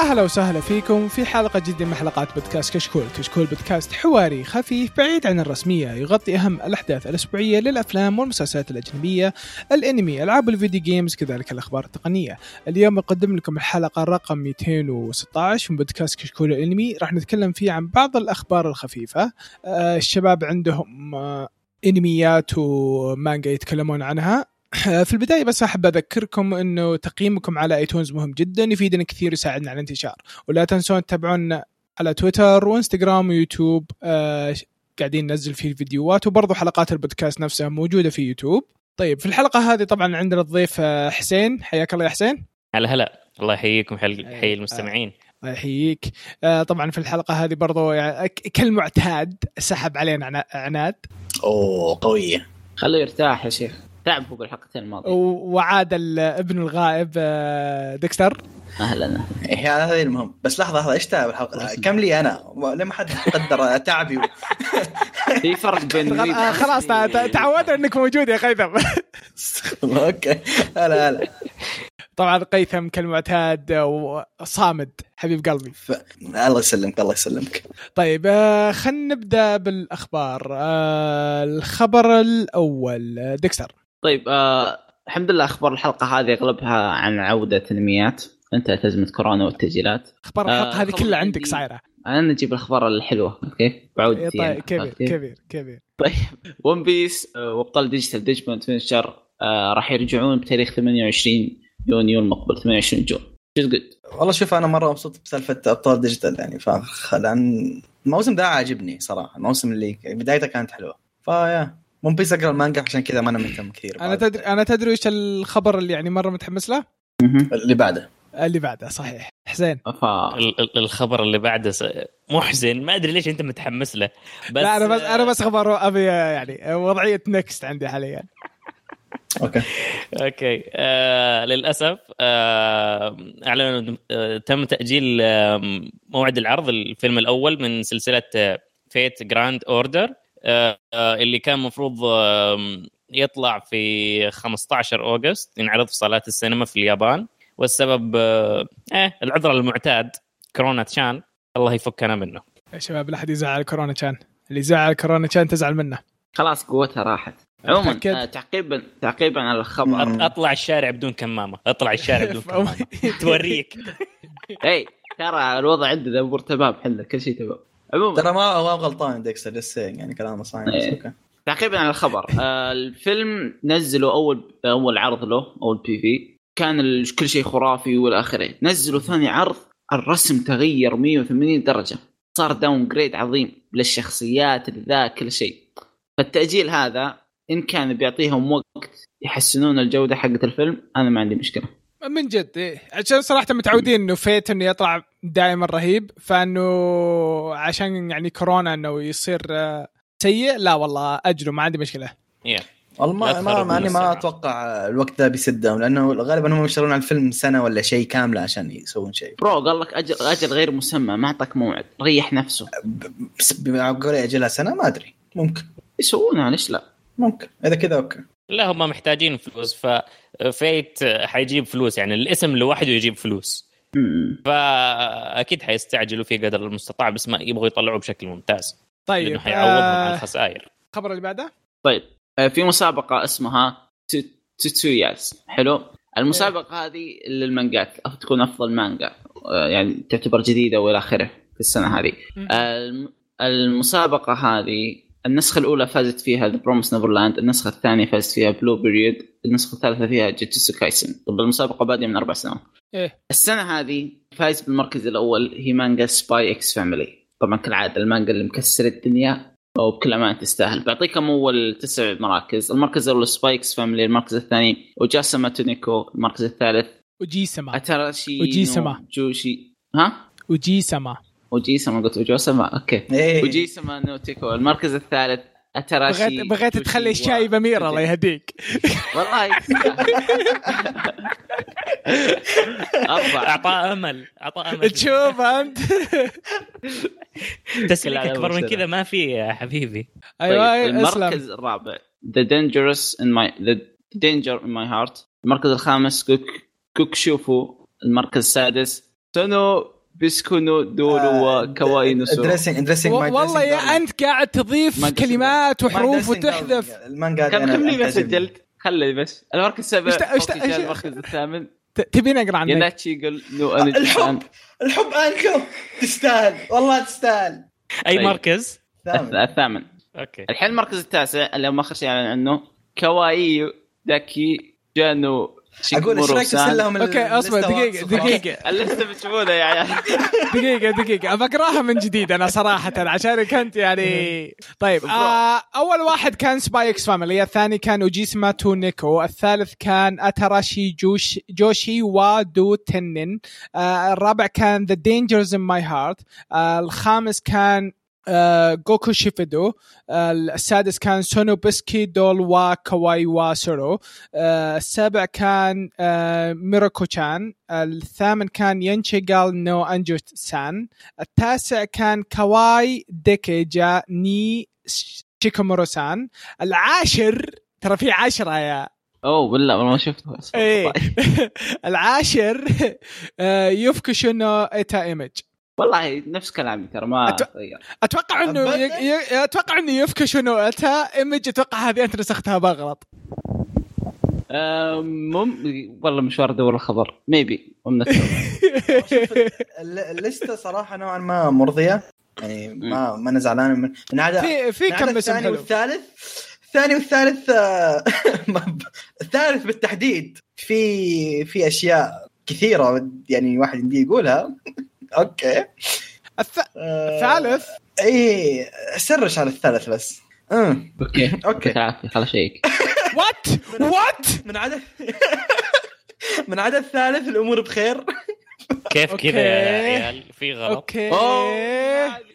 يا هلا وسهلا فيكم في حلقة جديدة من حلقات بودكاست كشكول، كشكول بودكاست حواري خفيف بعيد عن الرسمية يغطي أهم الأحداث الأسبوعية للأفلام والمسلسلات الأجنبية، الأنمي، ألعاب ال video games، كذلك الأخبار التقنية. اليوم أقدم لكم الحلقة رقم 216 من بودكاست كشكول الأنمي، راح نتكلم فيه عن بعض الأخبار الخفيفة. آه الشباب عندهم آه أنميات ومانجا يتكلمون عنها في البداية بس أحب أذكركم إنه تقييمكم على iTunes مهم جدا يفيدنا كثير يساعدنا على الانتشار. ولا تنسون تتابعونا على تويتر وإنستغرام ويوتيوب آه قاعدين ننزل فيه الفيديوهات وبرضو حلقات البودكاست نفسها موجودة في يوتيوب. طيب في الحلقة هذه طبعا عندنا الضيف آه حسين. حياك الله يا حسين. هلا هلا. الله يحييكم حي المستمعين. الله يحييك. آه طبعا في الحلقة هذه برضو يعني كالمعتاد سحب علينا عناد. أوه قوية. خليه يرتاح يا شيخ. تعبوا بالحلقتين الماضيه وعاد ابن الغائب ديكستر. أهلا. إيه هذا المهم. بس لحظة لحظة إيش تعب الحلقة؟ كم لي أنا؟ لما حد قدر تعبي؟ في فرق بين خلاص تعودنا إنك موجود يا قيثم okay. هلا هلا. طبعا قيثم كالمعتاد وصامد حبيب قلبي. ف... الله يسلمك الله يسلمك. طيب خلينا نبدأ بالأخبار. الخبر الأول. ديكستر. طيب آه الحمد لله أخبار الحلقة هذه أغلبها عن عودة انميات انتهت ازمه كورونا والتسجيلات. أخبار الحلقة آه هذه كلها عندك صايره أنا نجيب الأخبار الحلوة كيف بعود طيب يعني. كبير كبير كبير. طيب One Piece وأبطال ديجيتال Digimon Adventure آه راح يرجعون بتاريخ 28 يونيو المقبل 28 June. good والله شوف أنا مرة مبسوط بسالفة أبطال ديجيتال يعني لأن الموسم ده عاجبني صراحة الموسم اللي بدايته كانت حلوة. فيا One Piece أقرأ المانجا عشان كذا ما أنا مهتم كثير أنا تدري أنا تدري إيش الخبر اللي يعني مرة متحمس له؟ اللي بعده. اللي بعده صحيح. حسين. ف... الخبر اللي بعده محزن ما أدري ليش أنت متحمس له. بس لا أنا بس أنا بس خبر أبي يعني وضعية next عندي حاليا. okay. okay. آه للأسف آه أعلنوا آه تم تأجيل آه موعد العرض الفيلم الأول من سلسلة Fate Grand Order اللي كان المفروض يطلع في 15 August ينعرض في صالات السينما في اليابان. والسبب إيه العذر المعتاد كورونا تشان الله يفكنا منه. يا شباب لا أحد يزعل كورونا تشان. اللي يزعل كورونا تشان تزعل منه. خلاص قوتها راحت. عموما آه تعقيبا تعقيبا على الخبر. أطلع الشارع بدون كمامة. أطلع الشارع بدون كمامة. توريك. اي ترى الوضع عندنا أمور تمام حنا كل شيء تمام. عموما. ترى ما هو غلطان ديكستر لسه يعني كلامه صحيح إيه. تعقيبا على الخبر آه الفيلم نزلوا اول أول عرض له أول PV كان كل شيء خرافي والى اخره نزلوا ثاني عرض الرسم تغير 180 درجة. صار downgrade عظيم للشخصيات لذا كل شيء. فالتأجيل هذا إن كان بيعطيهم وقت يحسنون الجودة حقت الفيلم أنا ما عندي مشكلة. من جد إيه. عشان صراحة متعودين إنه فيت إنه يطلع دائما رهيب فإنه عشان يعني كورونا إنه يصير سيء لا والله أجله ما عندي مشكلة yeah. والله ما ما ماني ما أتوقع الوقت ده بيسدهم لأنه غالبا هم يشتغلون على الفيلم سنة ولا شيء كاملة عشان يسوون شيء برو قال لك أجل أجل غير مسمى ما أعطاك موعد ريح نفسه بس بقول أجلها سنة ما أدري ممكن يسوونها ليش لا؟ ممكن إذا كذا أوكي لا هم محتاجين فلوس ففيت حيجيب فلوس يعني الاسم لوحده يجيب فلوس. فأكيد حيستعجلوا في قدر المستطاع بس ما يبغوا يطلعوه بشكل ممتاز. طيب لأنه حيعوضهم آه عن الخسائر الخبر اللي بعده؟ طيب في مسابقة اسمها تتسوياس حلو؟ المسابقة هذه للمانجات تكون أفضل مانجا يعني تعتبر جديدة وإلى آخره في السنة هذه. المسابقة هذه النسخة الأولى فازت فيها ذا برومس نيفرلاند، النسخة الثانية فازت فيها بلو بيريود، النسخة الثالثة فيها جوجيتسو كايسن، طب المسابقة بادية من أربع سنوات. إيه؟ السنة هذه فايز بالمركز الأول هي مانجا سباي إكس فاميلي، طبعا كالعادة المانجا اللي مكسر الدنيا وبكل أمان تستاهل، بعطيكم أول تسع مراكز، المركز الأول سباي إكس فاميلي، المركز الثاني وجاسما تونيكو، المركز الثالث وجيسما أتاراشي وجيسما جوشي ها؟ وجيسما وجيسما قلت وجوسما أوكي. إيه. وجيسما نوتيكو المركز الثالث أتراشي بغيت بغيت تخلي الشاي بمير الله يهديك. والله. أربع أعطاه أمل أعطاه أمل. تشوف أنت. تسليك أكبر من كذا ما في يا حبيبي. أيوه طيب المركز الرابع. The Dangerous in my The Danger in my heart. المركز الخامس كوك كوك شوفو المركز السادس سونو بيسكونو دولو وكواي نسو دريسنج دريسنج و- والله يا أنت قاعد تضيف ما كلمات وحروف وتحذف. كم كم لي ألتزم. سجلت؟ خلي بس. المركز السابع المركز الثامن. ت- تبيني أقرأ عنك ياناتشي يقول نو انجي الحب الحب انكو تستاهل. والله تستاهل. أي طيب. مركز؟ ثامن. الثامن. أوكي. الحين المركز التاسع اللي هم أخر شيء أعلن عنه. كواي داكي جانو أقول إيش رأيك ترسل لهم أوكي أصبر واتس وخلاص؟ دقيقة. اللسته بتشوفونها يا عيال دقيقة دقيقة. ابى أقراها من جديد أنا صراحة عشانك أنت يعني طيب آه أول واحد كان سباي إكس فاميلي الثاني كان أوجيسما تو نيكو الثالث كان اتاراشي جوش جوشي وادو تنن آه الرابع كان ذا دينجرز ان ماي هارت الخامس كان جوكو شيفيدو آه السادس كان سونو بسكي دول وكواي واسورو آه السابع كان آه ميروكو تشان الثامن كان ينشيغال نو انجو سان. التاسع كان كواي ديكيجا ني شيكومورو سان. العاشر ترى في عشرة يا اوه بالله والله ما شفته. إيه العاشر آه يوفكوشو نو ايتا ايمج والله نفس كلامي ترى ما تغير. أتوقع إنه ي... أتوقع إنه يوفكوشو نو ايتا ايمج أتوقع هذه أنت نسختها بغلط مم والله مشوار ادور الخبر. maybe من ال- الليستة صراحة نوعا ما مرضية. يعني ما ما أنا زعلان من من عدا في في كم الثاني والثالث. الثاني والثالث آه، الثالث بالتحديد. في في أشياء كثيرة يعني واحد يمدي يقولها. okay. الث... آه، الثالث. اي search على الثالث بس. okay. okay. العافيه خلاص check what what من عدا من عدا الثالث الأمور بخير. كيف. كذا يا عيال؟ في غلط. okay.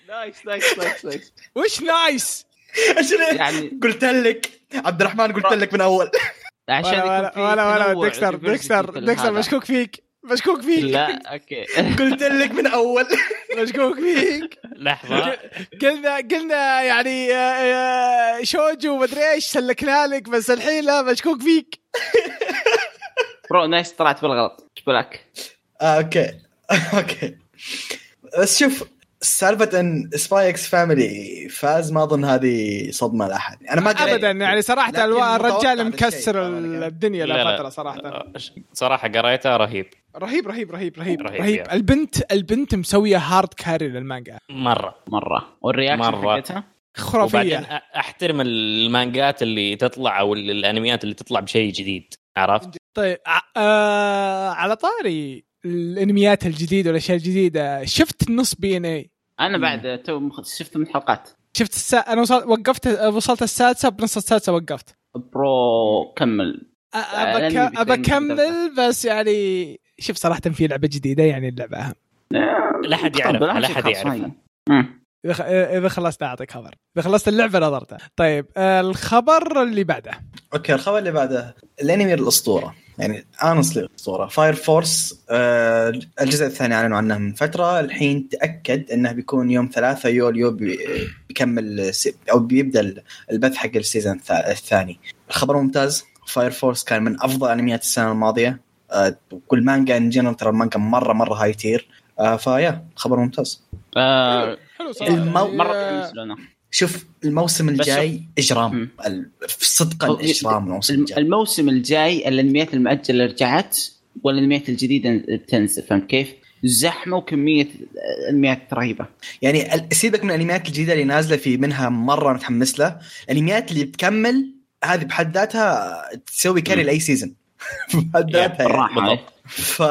nice nice nice nice وش nice يعني قلت لك. عبد الرحمن قلت لك من أول. عشان ولا ولا ولا, ديكستر ديكستر ديكستر. مشكوك فيك. مشكوك فيك. لا okay. قلت لك من أول. مشكوك فيك. لحظة. قلنا قلنا يعني آه، آه، شوجو مدري إيش سلكنا لك بس الحين لا مشكوك فيك. bro nice طلعت بالغلط. إيش بلاك آه، okay. okay. بس شوف سالفة إن Spy x Family فاز ما أظن هذه صدمة لأحد. أنا ما. ابدا يعني صراحة الرجال مكسر الدنيا لا، له لا. فترة صراحة. آه، صراحة قريتها رهيب. رهيب رهيب رهيب رهيب رهيب، رهيب. يا. البنت البنت مسوية hard carry للمانجا. مرة. مرة. وال reaction مرة. حقتها؟ خرافية. وبعدين أحترم المانجات اللي تطلع أو ال- الأنميات اللي تطلع بشيء جديد. عرفت؟ طيب آه على طاري الأنميات الجديدة والأشياء الجديدة شفت نص BNA أنا بعد تو شفت من حلقات شفت السا... أنا وصلت وقفت وصلت السادسة بنص السادسة وقفت. bro كمل. أ- أبى أكمل بس يعني شوف صراحة في لعبة جديدة يعني اللعبة أهم. لا احد يعرف لا احد يعرف. إذا خلصت أعطيك خبر. إذا خلصت اللعبة نظرته. طيب الخبر اللي بعده. okay الخبر اللي بعده. الأنمي الأسطورة. يعني honestly الأسطورة. Fire Force آه الجزء الثاني أعلنوا عنه من فترة. الحين تأكد إنه بيكون يوم 3 يوليو بي- بيكمل س- أو بيبدأ البث حق ال season الث- الثاني. الخبر ممتاز. Fire Force كان من أفضل أنميات السنة الماضية. آه كل مانجا in general ترى المانجا مرة مرة high tier آه فيا خبر ممتاز. آه، حلو صراحة. المو- مرة آه، شوف الموسم الجاي إجرام صدقا اجرام الموسم الم- الجاي الموسم الجاي الأنميات المؤجله رجعت والأنميات الجديدة بتنزل فهمت كيف؟ زحمة وكمية أنميات رهيبة يعني سيبك من الأنميات الجديدة اللي نازلة في منها مرة متحمس له الأنميات اللي بتكمل هذه بحد ذاتها تسوي carry. لأي season بحد ذاتها يعني. بالراحة بالضبط. ف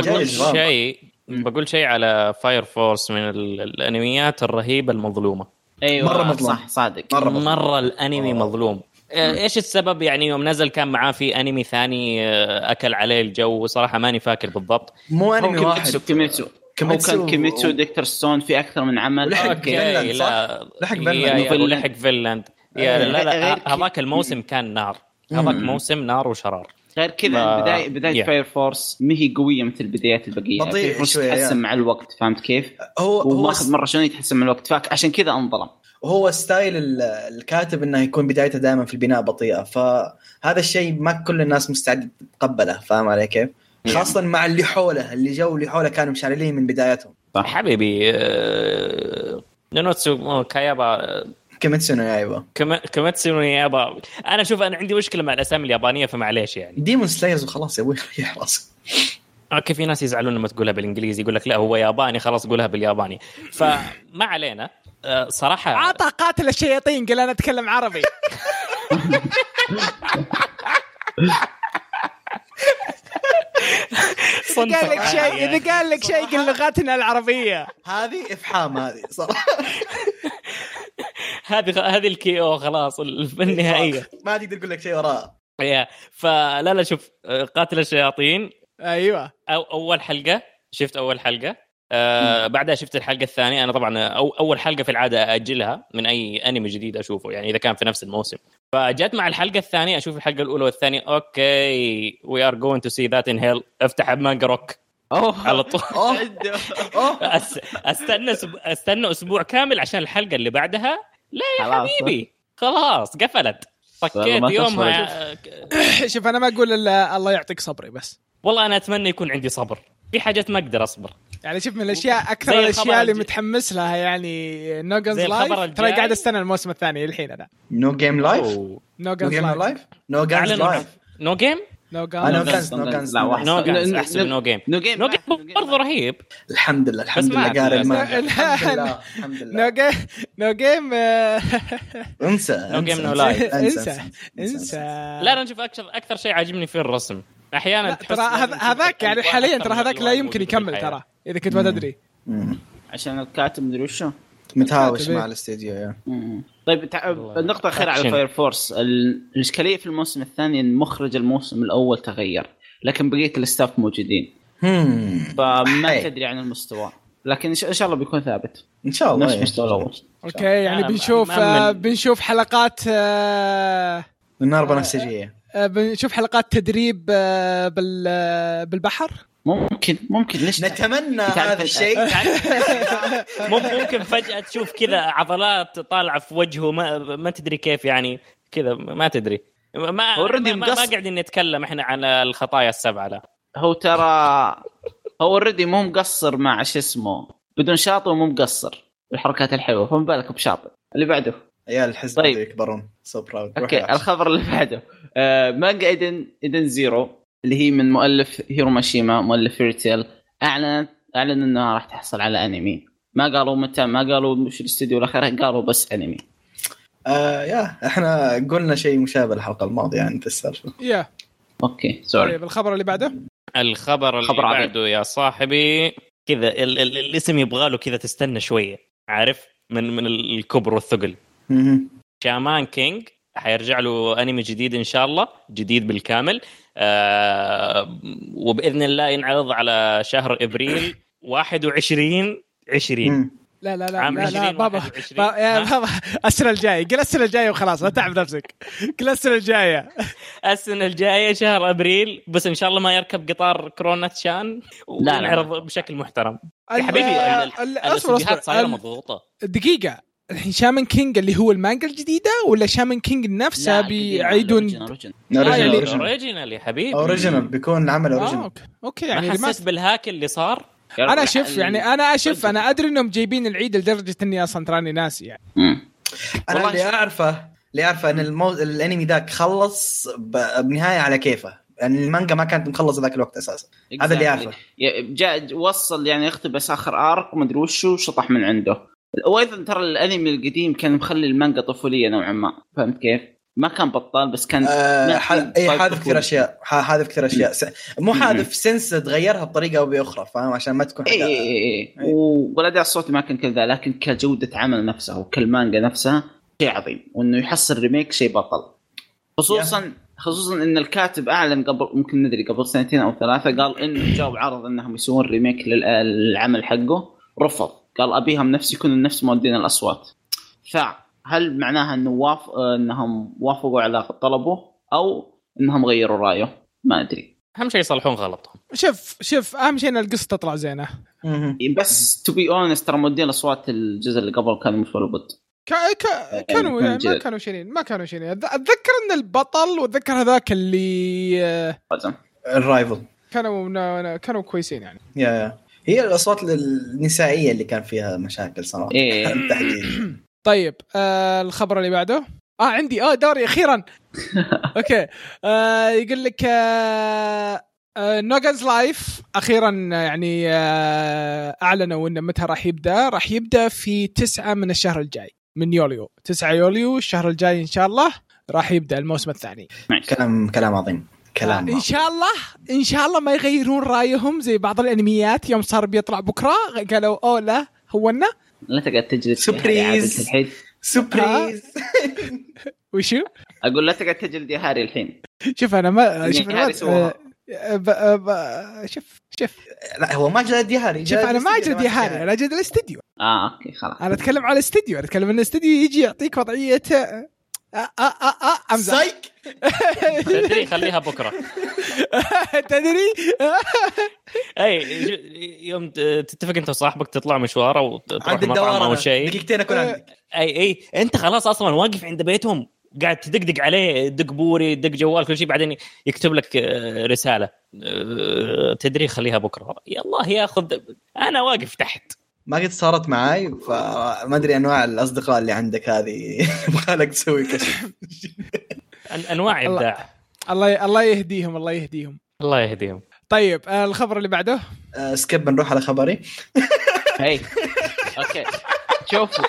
جاي إجرام. شيء. بقول شيء على Fire Force من ال- الأنميات الرهيبة المظلومة. أيوه مرة مظلوم. صح صادق. مرة مظلوم. مرة الأنمي آه. مظلوم. آه، إيش السبب؟ يعني يوم نزل كان معاه في أنمي ثاني آه، أكل عليه الجو. صراحة ماني فاكر بالضبط. مو أنمي واحد. كيميتسو. كيميتسو هو كيميتسو. كان كيميتسو Dr. Stone في أكثر من عمل. ولحق okay. Vinland، صح؟ لا. لحق فينلاند إيه. يا لا لا هذاك الموسم كان نار. هذاك. موسم نار وشرار. غير كذا ف- بدايه بداية Yeah. Fire Force ما هي قوية مثل بدايات البقية بطيء شوية، تحسن yeah. مع الوقت فهمت كيف؟ هو هو وماخذ مرة شلون يتحسن مع الوقت فعشان كذا انظلم هو style ال- الكاتب إنه يكون بدايته دائما في البناء بطيئة فهذا الشيء ما كل الناس مستعده تتقبله فاهم علي كيف؟ خاصة مع اللي حوله اللي جو اللي حوله كانوا مشعللين من بدايتهم حبيبي آه، نانوتسو كايابا آه، كيميتسو نو يايبا كاماتسو نو يابا أنا شوف أنا عندي مشكلة مع الأسامي اليابانية فمعليش يعني. Demon Slayers وخلاص يا أبوي. ريح راسك okay في ناس يزعلون لما تقولها بالإنجليزي يقول لك لا هو ياباني خلاص قولها بالياباني. فما علينا. آه، صراحة عطى قاتل الشياطين قال أنا أتكلم عربي. قال لك شيء. إذا قال لك شيء قل لغتنا العربية. هذه إفحام هذه صراحة. هذه هذه ال KO خلاص النهائية. ما تقدر تقول لك شيء وراها يا فلا لا شوف قاتل الشياطين. أيوه. أو أول حلقة. شفت أول حلقة؟ آه بعدها شفت الحلقة الثانية. أنا طبعا أو أول حلقة في العادة أجلها من أي أنمي جديد أشوفه يعني إذا كان في نفس الموسم. فجت مع الحلقة الثانية أشوف الحلقة الأولى والثانية. okay we are going to see that in hell أفتح Manga Rock. أوه. على طول. أوه. أس... أستنى. أستنى أسبوع كامل عشان الحلقة اللي بعدها. لا يا خلاص. حبيبي. خلاص قفلت. فكيت يومها. شوف أنا ما أقول إلا الله يعطيك صبري بس. والله أنا أتمنى يكون عندي صبر. في حاجات ما أقدر أصبر. يعني شوف من الأشياء أكثر الأشياء اللي متحمس لها يعني نو الخبر لايف. ترى قاعد أستنى الموسم الثاني الحين أنا. نو جيم لايف. نو جيم لايف نو جانز اعلنوا لايف نو جيم نو جانز No Guns, لا واحد نو ن- من نو جيم نو جيم نو جيم برضه رهيب. الحمد لله الحمد لله قاري. المانجا. الحمد لله الحمد نو لله. جيم نو جيم انسى game, انسى، no life. انسى انسى لا أنا أشوف أكثر أكثر شيء عاجبني في الرسم. أحيانا لا، تحس ترى هذاك يعني حاليا ترى هذاك لا يمكن يكمل. ترى إذا كنت ما تدري. عشان الكاتب مدري وشو؟ متهاوش إيه؟ مع الاستديو. طيب. النقطة الأخيرة على. Fire Force ال- الإشكالية في الموسم الثاني إن مخرج الموسم الأول تغير لكن بقية ال staff موجودين. فما حي. تدري عن المستوى لكن إن شاء الله بيكون ثابت إن شاء الله نفس. المستوى الأول okay يعني أنا- بنشوف أنا آه، بنشوف حلقات آه، النار بنفسجيه آه، بنشوف حلقات تدريب آه، بال آه، بالبحر ممكن ممكن ليش؟ نتمنى هذا ال- الشيء. مم- ممكن فجأة تشوف كذا عضلات طالعة في وجهه ما ما تدري كيف يعني كذا ما تدري. ما Already ما, ما, قاعدين نتكلم إحنا عن الخطايا السبعة لا. هو ترى هو already مو مقصر مع شو اسمه بدون شاطئ ومو مقصر. بالحركات الحلوة فما بالك بشاطئ. اللي بعده. عيال الحزب طيب. طيب. يكبرون so proud okay الخبر اللي بعده. آه مانجا Eden Eden Zero. اللي هي من مؤلف هيرو ماشيما مؤلف Fairy Tail اعلنت اعلن إنها راح تحصل على أنمي. ما قالوا متى ما قالوا مش الاستديو الأخير قالوا بس أنمي. آه yeah إحنا قلنا شيء مشابه الحلقة الماضية يعني في السالفه يا. أوكي سوري طيب الخبر اللي بعده؟ الخبر اللي خبر. بعده يا صاحبي كذا ال- ال- الاسم يبغى له كذا تستنى شوية عارف؟ من من الكبر والثقل. شامان كينج حيرجع له أنمي جديد إن شاء الله جديد بالكامل. وبإذن الله ينعرض على شهر إبريل 21 20 مم. لا لا لا عام لا, لا 20 بابا 21. با- يا؟ بابا السنة الجاية قل السنة الجاية وخلاص لا تعب نفسك قل السنة الجاية السنة الجاية شهر إبريل بس إن شاء الله ما يركب قطار كورونا شان لا، لا. وينعرض بشكل محترم يا حبيبي أصبر أصبر الاستديوهات صايرة مضغوطة دقيقة الحين شامان كينج اللي هو المانجا الجديدة ولا شامان كينج نفسه بيعيدون original. آه، يعني- original original يا حبيبي. original بيكون عمل آه original okay okay ما يعني حسيت remaster. بالهاك اللي صار. أنا أشوف ال- يعني أنا أشوف أنا أدري إنهم جايبين العيد لدرجة إني أصلا تراني ناسي يعني. أنا اللي أعرفه اللي أعرفه إن المو... الأنمي ذاك خلص ب... بنهاية على كيفه. يعني المانجا ما كانت مخلصة ذاك الوقت أساسا. هذا اللي Exactly. أعرفه. جاء وصل يعني يقتبس آخر arc ومدري وشو شطح من عنده. وأيضا ترى الأنمي القديم كان مخلي المانجا طفولية نوعا ما فهمت كيف؟ ما كان بطال بس كان آه اي حاذف كثير. أشياء حاذف كثير أشياء. مو. حاذف scenes تغيرها بطريقة أو بأخرى فاهم عشان ما تكون اي. اي اي إيه. والاداء الصوتي ما كان كذا لكن كجودة عمل نفسها وكالمانجا نفسها شيء عظيم وإنه يحصل remake شيء بطل خصوصا خصوصا إن الكاتب أعلن قبل ممكن ندري قبل سنتين أو ثلاثة قال إنه جاوب عرض إنهم يسوون remake للعمل حقه رفض قال أبيهم نفس يكونوا نفس مودين الأصوات. فهل معناها إنه واف... إنهم وافقوا على طلبه أو إنهم غيروا رأيه؟ ما أدري. أهم شيء يصلحون غلطهم شوف شوف أهم شيء إن القصة تطلع زينة. بس to be honest ترى مودين الأصوات الجزء اللي قبل كانوا مش ولا بد ك... ك... كانوا يعني ما. كانوا شيرين ما كانوا شيرين. أتذكر إن البطل وأتذكر هذاك اللي آه،. ال rival كانوا كانوا كويسين يعني. yeah yeah. هي الأصوات النسائية اللي كان فيها مشاكل صراحة. إيه. طيب آه الخبر اللي بعده؟ آه عندي. آه دوري أخيرا. okay. آه يقول لك آه No Guns Life أخيرا يعني آه أعلنوا إنه متى راح يبدأ. راح يبدأ في تسعة من الشهر الجاي من يوليو. 9 يوليو الشهر الجاي إن شاء الله راح يبدأ الموسم الثاني. كلام كلام عظيم. كلام آه ان. شاء الله إن شاء الله ما يغيرون رأيهم زي بعض الأنميات. يوم صار بيطلع بكرة قالوا أوه لا هونا لا تقعد تجلد فيها سبريز. يا الحين. سبريز وشو؟ أقول لا تقعد تجلد يا هاري الحين. شوف أنا ما شوف أنا هذه ما سواها. آه، ب- آه، ب- شوف شوف. لا هو ما جلد يهاري شوف أنا ما اجلد يا هاري أنا اجلد الاستديو. آه أوكي خلاص. أنا أتكلم على الاستديو أنا أتكلم إن الاستديو يجي يعطيك وضعية آه، آه آه آه أمزح. سايك تدري خليها بكرة. تدري؟ أي يوم تتفق أنت وصاحبك تطلع مشوار أو تروح عند مطعم الدوار أو. شيء؟ دقيقتين أكون عندك. أي أي أنت خلاص أصلا واقف عند بيتهم قاعد تدقدق عليه دق بوري دق جوال كل شيء بعدين يكتب لك آه، رسالة. آه، تدري خليها بكرة. يلا ياخذ أنا واقف تحت. ما قد صارت معاي فما أدري أنواع الأصدقاء اللي عندك هذه. يبغى لك تسوي كشف. أنواع الله. إبداع. الله الله يهديهم الله يهديهم. الله يهديهم. طيب آه الخبر اللي بعده؟ آه، سكيب نروح على خبري. هي أوكي. شوفوا.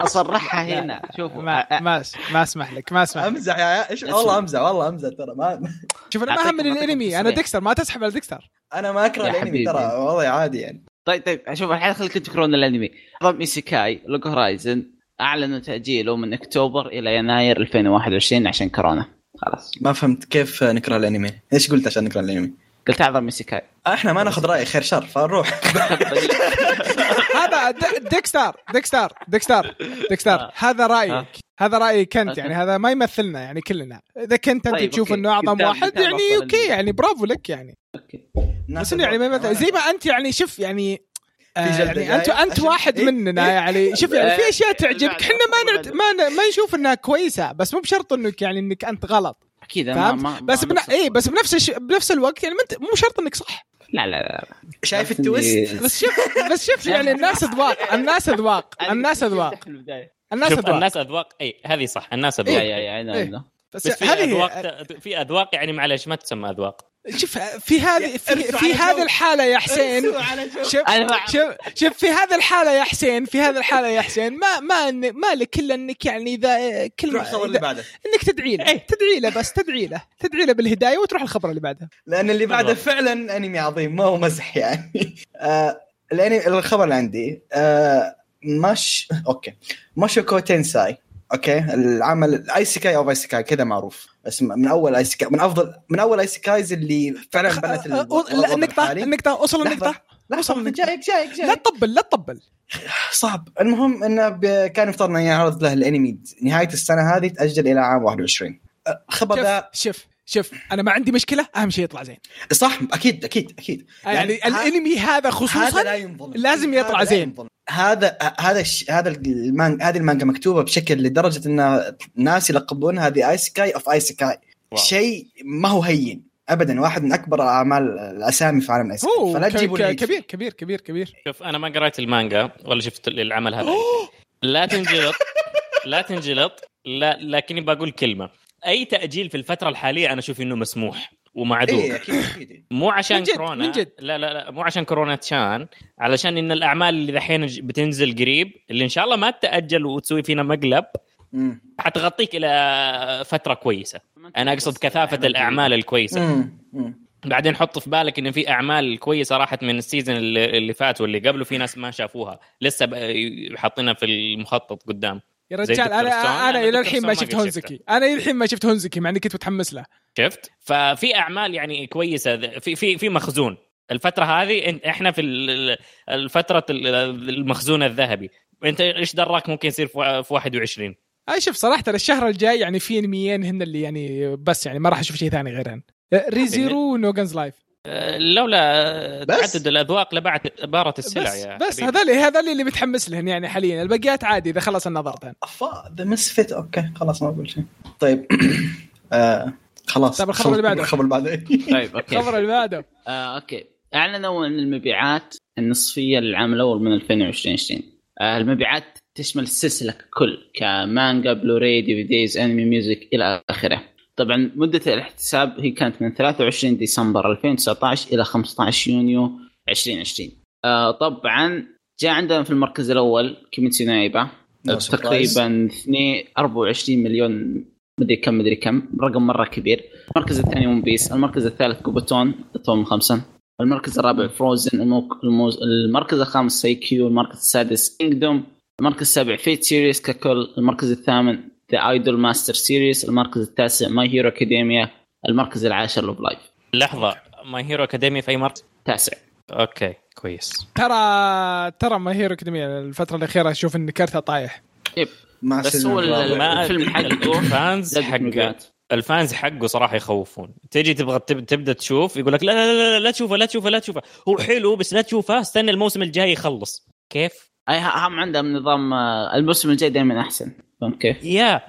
أصرحها هنا. شوفوا. ما ما ما أسمح لك ما أسمح لك. أمزح يا إيش. والله أمزح والله أمزح ترى. ما شوف أنا ما أعطيكم- هم من أعطيكم الأنمي. أنا. ديكستر ما تسحب على ديكستر. أنا ما أكره الأنمي. ترى. وضعي عادي يعني. طيب طيب شوف الحين خليكم تذكرون الأنمي. نظام إيسيكاي Log Horizon أعلنوا تاجيله من أكتوبر إلى يناير 2021 عشان كورونا. خلاص. ما فهمت كيف نكره الأنمي؟ إيش قلت عشان نكره الأنمي؟ قلت اعظم ايسيكاي إحنا ما ناخذ رأي خير شر فنروح. هذا د- ديكستر ديكستر ديكستر ديكستر آه. هذا رأيك. آه. هذا انت okay. يعني هذا ما يمثلنا يعني كلنا. إذا كنت أنت طيب، تشوف. إنه أعظم واحد يعني okay. يعني برافو لك يعني. okay. بس يعني ما يمثل زي ما أنت يعني شوف يعني يعني انت جاية أنت واحد إيه؟ مننا إيه؟ يعني. شوف يعني في أشياء إيه، تعجبك إحنا ما نعت... ما ن... ما نشوف إنها كويسة بس مو بشرط إنك يعني إنك أنت غلط. أكيد ما ما بس بن... اي بس بنفس الش... بنفس الوقت يعني ما انت مو شرط إنك صح. لا لا لا شايف التويست؟ بس شوف بس شوف يعني الناس أذواق الناس أذواق الناس أذواق. الناس اذواق الناس أذواق. اي هذه صح الناس يا أذواق. يا يا إيه. بس, بس في هذه أذواق في أذواق يعني معلش ما تسمى أذواق. شوف في هذه في, في هذه. الحالة يا حسين. شوف شوف شوف في هذه الحالة يا حسين في هذه الحالة يا حسين ما ما ما لك إلا إنك يعني إذا كل ما الخبر اللي بعده. إنك تدعي له تدعي له بس تدعي له تدعي له بالهداية وتروح الخبر اللي بعده. لأن اللي بعده. فعلا أنمي عظيم ما هو مزح يعني. آه الانمي الخبر اللي عندي آه مش أوكي. ماشوكو تنساي. أوكي؟ العمل ايسيكاي أو ايسيكاي كذا معروف. بس من أول ايسيكاي من افضل من أول ايسيكايز اللي فعلا بنت النقطه النقطه لحظة. النقطه وصل النقطة. جايك جايك لا جايك تطبل لا تطبل. صعب. المهم انه ب- كان يفترض انه يعرض له الأنمي نهاية السنة هذه تأجل إلى عام 21 أه، الخبر شوف ذا شوف شوف أنا ما عندي مشكلة أهم شيء يطلع زين. صح أكيد أكيد أكيد. يعني, ها- الأنمي هذا هذا خصوصا لا ينظلم. لازم يطلع هذا لا زين. هذا هذا الش... هذا المانجا هذه المانجا مكتوبة بشكل لدرجة إن ناس يلقبون هذه isekai of isekai wow. شيء ما هو هين. ابدا واحد من أكبر أعمال الايسيكاي في عالم أوه فلا تجيبوا كبير كبير كبير كبير. شوف أنا ما قريت المانجا ولا شفت العمل هذا. لا تنجلط لا تنجلط لا لكني بقول كلمة. أي تأجيل في الفترة الحالية أنا أشوف إنه مسموح. ومعذور اي أكيد أكيد مو عشان من جد، كورونا من جد. لا لا لا مو عشان كورونا تشان علشان إن الأعمال اللي دحين بتنزل قريب اللي إن شاء الله ما تأجل وتسوي فينا مقلب مم. حتغطيك إلى فترة كويسة أنا أقصد كثافة الأعمال الكويسة مم. مم. بعدين حط في بالك إن في أعمال كويسة راحت من السيزون اللي, اللي فات واللي قبله في ناس ما شافوها لسه حاطينها في المخطط قدام يا رجال. أنا أنا أنا إلى الحين ما شفت هونزكي. أنا إلى الحين ما شفت هونزكي مع إني كنت متحمس له. شفت؟ ففي أعمال يعني كويسة في في في مخزون. الفترة هذه إحنا في ال- الفترة ال- المخزون الذهبي. أنت إيش دراك ممكن يصير في في 21 اي شوف صراحة الشهر الجاي يعني في انميين هن اللي يعني بس يعني ما راح أشوف شيء ثاني غيرهن. ريزيرو ونوغنز لايف. لولا بس؟ تعدد الأذواق لبعت بارت السلع بس يا بس. هذول هذول اللي متحمس لهن يعني حاليا. الباقيات عادي إذا خلص النظرتين. أفا ذا مسفت أوكي خلاص ما بقول شيء. طيب. آه خلاص. طيب الخبر اللي بعده. الخبر اللي بعده. طيب okay. الخبر اللي بعده. آه، okay. أعلنوا أن المبيعات النصفية للعام الأول من 2020 آه، المبيعات تشمل السلسله ككل كمانجا Blu-ray DVDs أنمي music إلى آخره. طبعا مدة الاحتساب هي كانت من 23 ديسمبر 2019 إلى 15 يونيو 2020 آه، طبعا جاء عندنا في المركز الأول Kimetsu no Yaiba surprise. تقريبا 2 24 مليون مدري كم مدري كم رقم مرة كبير المركز الثاني One Piece المركز الثالث كوبوتون توم خمسة المركز الرابع Frozen. الموز... المركز الخامس Haikyuu المركز السادس Kingdom المركز السابع Fate series ككل المركز الثامن The Idolmaster series المركز التاسع My Hero Academia المركز العاشر Love Live لحظة My Hero Academia في أي مركز؟ تاسع. okay كويس. ترى ترى My Hero Academia الفترة الأخيرة أشوف إن curve ها طايح. yep بس هو الفيلم. حقه ال fans حق. ال fans حقه صراحة يخوفون. تجي تبغى تب- تبدأ تشوف يقول لك لا لا لا لا, لا تشوفه لا تشوفه لا تشوفه. هو حلو بس لا تشوفه. استنى الموسم الجاي يخلص. كيف؟ أي هم عندهم نظام آه، الموسم الجاي دائما أحسن. فهمت كيف؟ يا.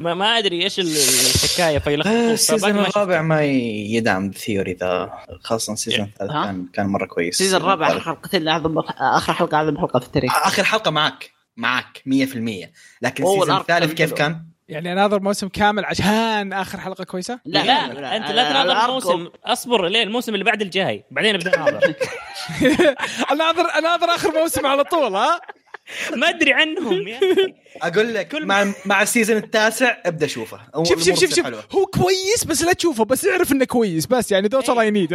ما, ما ادري إيش ال- الحكاية آه، فيلخبطوا ال season الرابع. ما يدعم ال theory ذا خاصه ال season الثالث؟ كان كان مره كويس ال season الرابع اخر حلقتين اعظم اخر حلقه اعظم حلقه في التاريخ اخر حلقه معك معك 100% لكن ال season الثالث كيف. كان؟ يعني اناظر موسم كامل عشان اخر حلقه كويسه لا لا, لا انت لا تناظر الموسم اصبر ليه الموسم اللي بعد الجاي بعدين نبدا نناظر اناظر اناظر اخر موسم على طول ها ما أدري عنهم يا. أقول لك كل- مع مع ال season التاسع أبدأ شوفه شوف شوف شوف. هو كويس بس لا تشوفه بس اعرف إنه كويس بس يعني all I need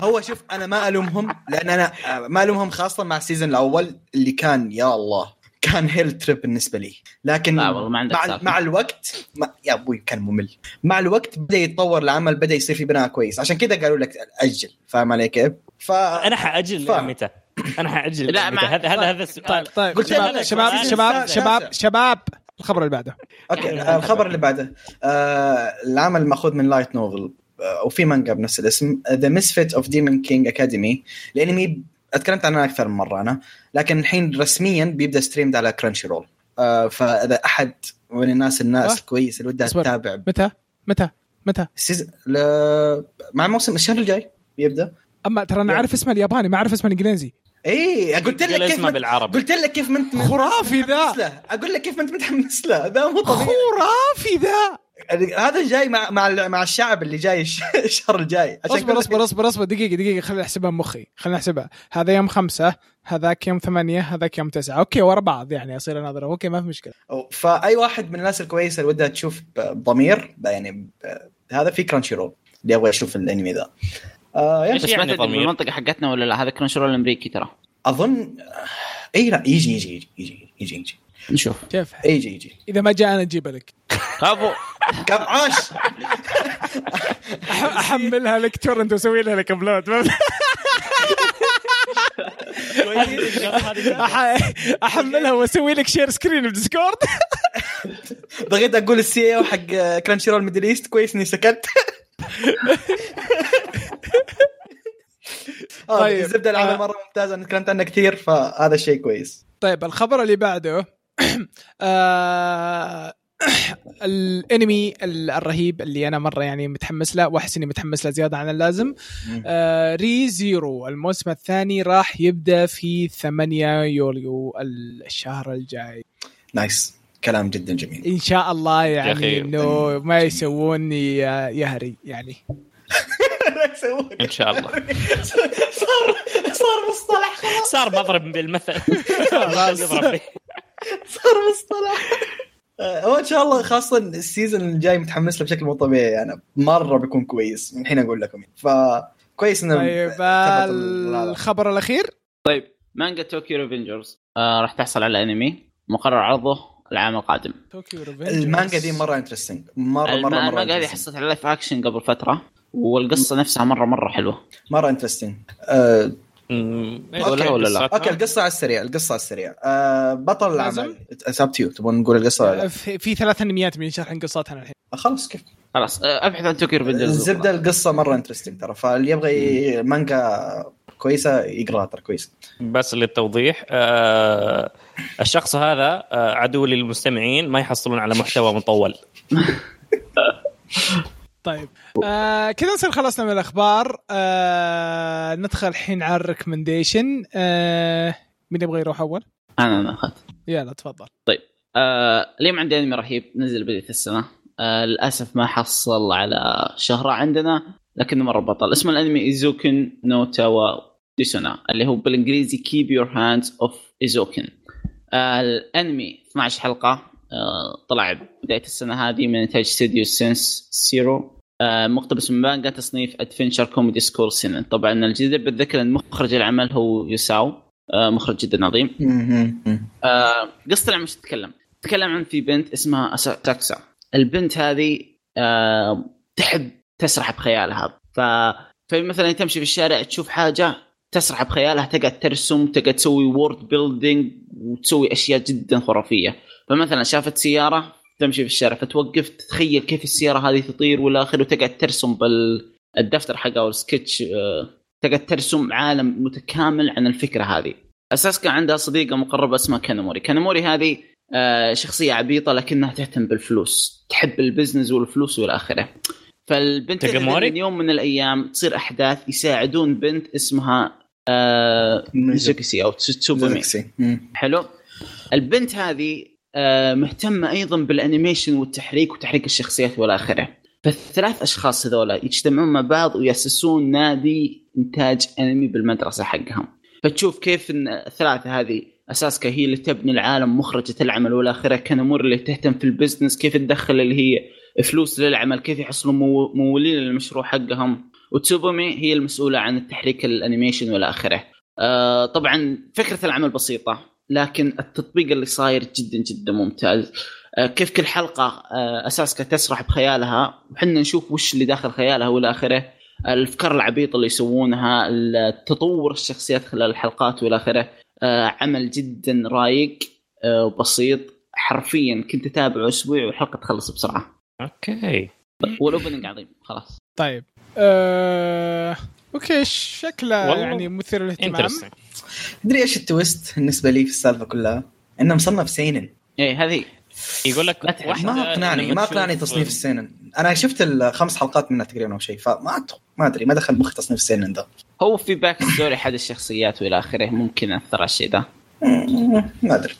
هو شوف أنا ما ألومهم لأن أنا آه، ما ألومهم خاصة مع ال season الأول اللي كان يا الله كان hell trip بالنسبة لي لكن لا والله ما عندك مع. مع الوقت ما يا أبوي كان ممل مع الوقت بدأ يتطور العمل بدأ يصير في بناء كويس عشان كذا قالوا لك أجل فاهم علي كيف؟ ف أنا حأجل فاهم. متى؟ أنا حأجل. لا،؟ مع- هذا هذا هذا السؤال. طيب طيب. قلت شباب شباب شباب. شباب شباب الخبر اللي بعده. okay آه، الخبر اللي بعده. آه العمل ماخوذ من light novel آه وفي مانجا بنفس الاسم The Misfit of Demon King Academy الانمي أتكلمت عنه أكثر من مرة أنا لكن الحين رسميا بيبدأ streamed على Crunchyroll آه فإذا أحد من الناس الناس أه؟ الكويسه اللي ودها. تتابع متى؟ متى؟ متى؟ ال season ل... مع موسم الشهر الجاي بيبدأ. أما ترى أنا يلا. عارف اسمه الياباني ما أعرف اسمه الإنجليزي. اي قلت قل لك كيف اسمه من... بالعربي. قلت لك كيف ما أنت خرافي ذا. أقول لك كيف ما أنت متحمس له. ذا مو طبيعي. خرافي ذا. هذا جاي مع مع مع الشعب اللي جاي الش- الشهر الجاي. عشان اصبر اصبر اصبر اصبر. دقيقة دقيقة. خليني احسبها بمخي خليني احسبها. هذا يوم خمسة هذاك يوم ثمانية هذاك يوم تسعة. okay ورا بعض يعني أصير اناظر okay ما في مشكلة. أو- فأي واحد من الناس الكويسة اللي ودها تشوف بضمير ب- يعني هذا في Crunchyroll اللي يبغى يشوف الأنمي ذا. آه يعني إيش بس ما يعني تدري ضمير؟ بالمنطقة حقتنا ولا لا؟ هذا Crunchyroll الأمريكي ترى. أظن إي لا يجي يجي يجي يجي يجي يجي. نشوف. كيف؟ يجي يجي. إذا ما جاء أنا اجيبه لك. كفو. كم عاش؟ أحملها لك torrent واسوي لها لك upload. أحملها وأسوي لك share screen ب Discord بغيت أقول ال CEO حق Crunchyroll Middle East كويس إني سكت. آه، طيب. الزبدة العمل آه. مرة ممتازة أنا تكلمت عنه كثير فهذا شيء كويس طيب الخبر اللي بعده آه، الانمي الرهيب اللي أنا مرة يعني متحمس له وأحس إني متحمس له زيادة عن اللازم آه Re:Zero الموسم الثاني راح يبدأ في 8 يوليو الشهر الجاي nice كلام جدا جميل إن شاء الله يعني. إنه ما يسوون My Hero يعني إن شاء الله. صار صار مصطلح خلاص. صار بضرب بالمثل. صار مصطلح. آه، هو ان شاء الله خاصة ال season الجاي متحمس له بشكل مو طبيعي يعني مرة بيكون كويس. من الحين أقول لكم. فكويس إنه طيب. الخبر الأخير؟ طيب مانجا Tokyo Revengers. آه راح تحصل على أنمي مقرر عرضه العام القادم. طوكيو المانجا دي مرة interesting مره مره مرة المانجا هذه. حصلت على live action قبل فترة. والقصة نفسها مره مرة حلوة. مرة interesting آه، أمم، إيش okay، ولا لا؟ أوكي القصة على السريع القصة على السريع. آه، بطل؟ العمل. it's you تبون نقول القصة ولا لا؟ في, في ثلاث انميات بنشرح عن قصتها الحين. آه، خلاص كيف؟ خلاص آه، أبحث عن Tokyo Revengers الزبده القصة مرة interesting ترى. فاللي يبغى مانجا كويسة يقرأها ترى كويس. بس للتوضيح آه الشخص هذا آه عدو للمستمعين ما يحصلون على محتوى مطول. طيب. آه كذا نصير خلصنا من الأخبار. آه ندخل الحين على ال recommendation. آه مين يبغى يروح أول؟ أنا أنا اخذت يلا تفضل. آه اليوم عندي أنمي رهيب نزل بدايه السنة. آه للأسف ما حصل على شهرة عندنا لكنه مرة بطل. اسم الأنمي Eizouken ni wa Te wo Dasu na اللي هو بالإنجليزي Keep Your Hands Off Eizouken الأنمي 12 حلقة. طلع بداية السنة هذه من انتاج استوديو ساينس سارو آه مقتبس من مانجا تصنيف adventure comedy school سينن طبعا الجدير بالذكر إن مخرج العمل هو يواسا آه مخرج جدا عظيم. آه قصة العمل تتكلم؟ تتكلم عن في بنت اسمها أساكسا البنت هذه آه تحب تسرح بخيالها. ف فمثلا تمشي في الشارع تشوف حاجة تسرح بخيالها تقعد ترسم تقعد تسوي world building وتسوي أشياء جدا خرافية. فمثلا شافت سيارة تمشي في الشارع فتوقف تتخيل كيف السيارة هذه تطير والى اخره وتقعد ترسم بالدفتر حقها أو السكتش آه، تقعد ترسم عالم متكامل عن الفكرة هذه أساكسا كان عندها صديقة مقربة اسمها كاناموري كاناموري هذه آه، شخصية عبيطة لكنها تهتم بالفلوس تحب ال business والفلوس والى اخره فالبنت؟ من يوم من الأيام تصير أحداث يساعدون بنت اسمها آه ميزوساكي أو. مم. حلو البنت هذه مهتمه أيضا بال animation والتحريك وتحريك الشخصيات والى آخره. فالثلاث أشخاص هذولا يجتمعون مع بعض ويأسسون نادي إنتاج أنمي بالمدرسة حقهم. فتشوف كيف إن الثلاثة هذه أساكسا هي اللي تبني العالم مخرجة العمل والى آخره كاناموري اللي تهتم في ال business كيف تدخل اللي هي فلوس للعمل كيف يحصلون مو- ممولين للمشروع حقهم. وتسوبومي هي المسؤولة عن التحريك الأنيميشن والى آخره. آه طبعا فكرة العمل بسيطة. لكن التطبيق اللي صاير جدا جدا ممتاز. آه كيف كل حلقة آه أساسك تسرح بخيالها. وحنا نشوف وش اللي داخل خيالها وإلى آخره. الأفكار العبيطة اللي يسوونها تطور الشخصيات خلال الحلقات وإلى آخره. آه عمل جدا رايق وبسيط. حرفيا كنت اتابعه أسبوع والحلقة تخلص بسرعة. Okay. وال opening عظيم خلاص. طيب. آه... okay شكله يعني مثير للاهتمام. تدري إيش ال twist بالنسبة لي في السالفة كلها؟ إنه مصنف سينن. إيه هذه يقول لك ما أقنعني ما أقنعني تصنيف السينن. أنا شفت الخمس حلقات منها تقريبا أو شيء فما ما أدري ما دخل مخي تصنيف السينن ذا هو في back story احد الشخصيات وإلى آخره ممكن أثر على الشيء ده. ما أدري.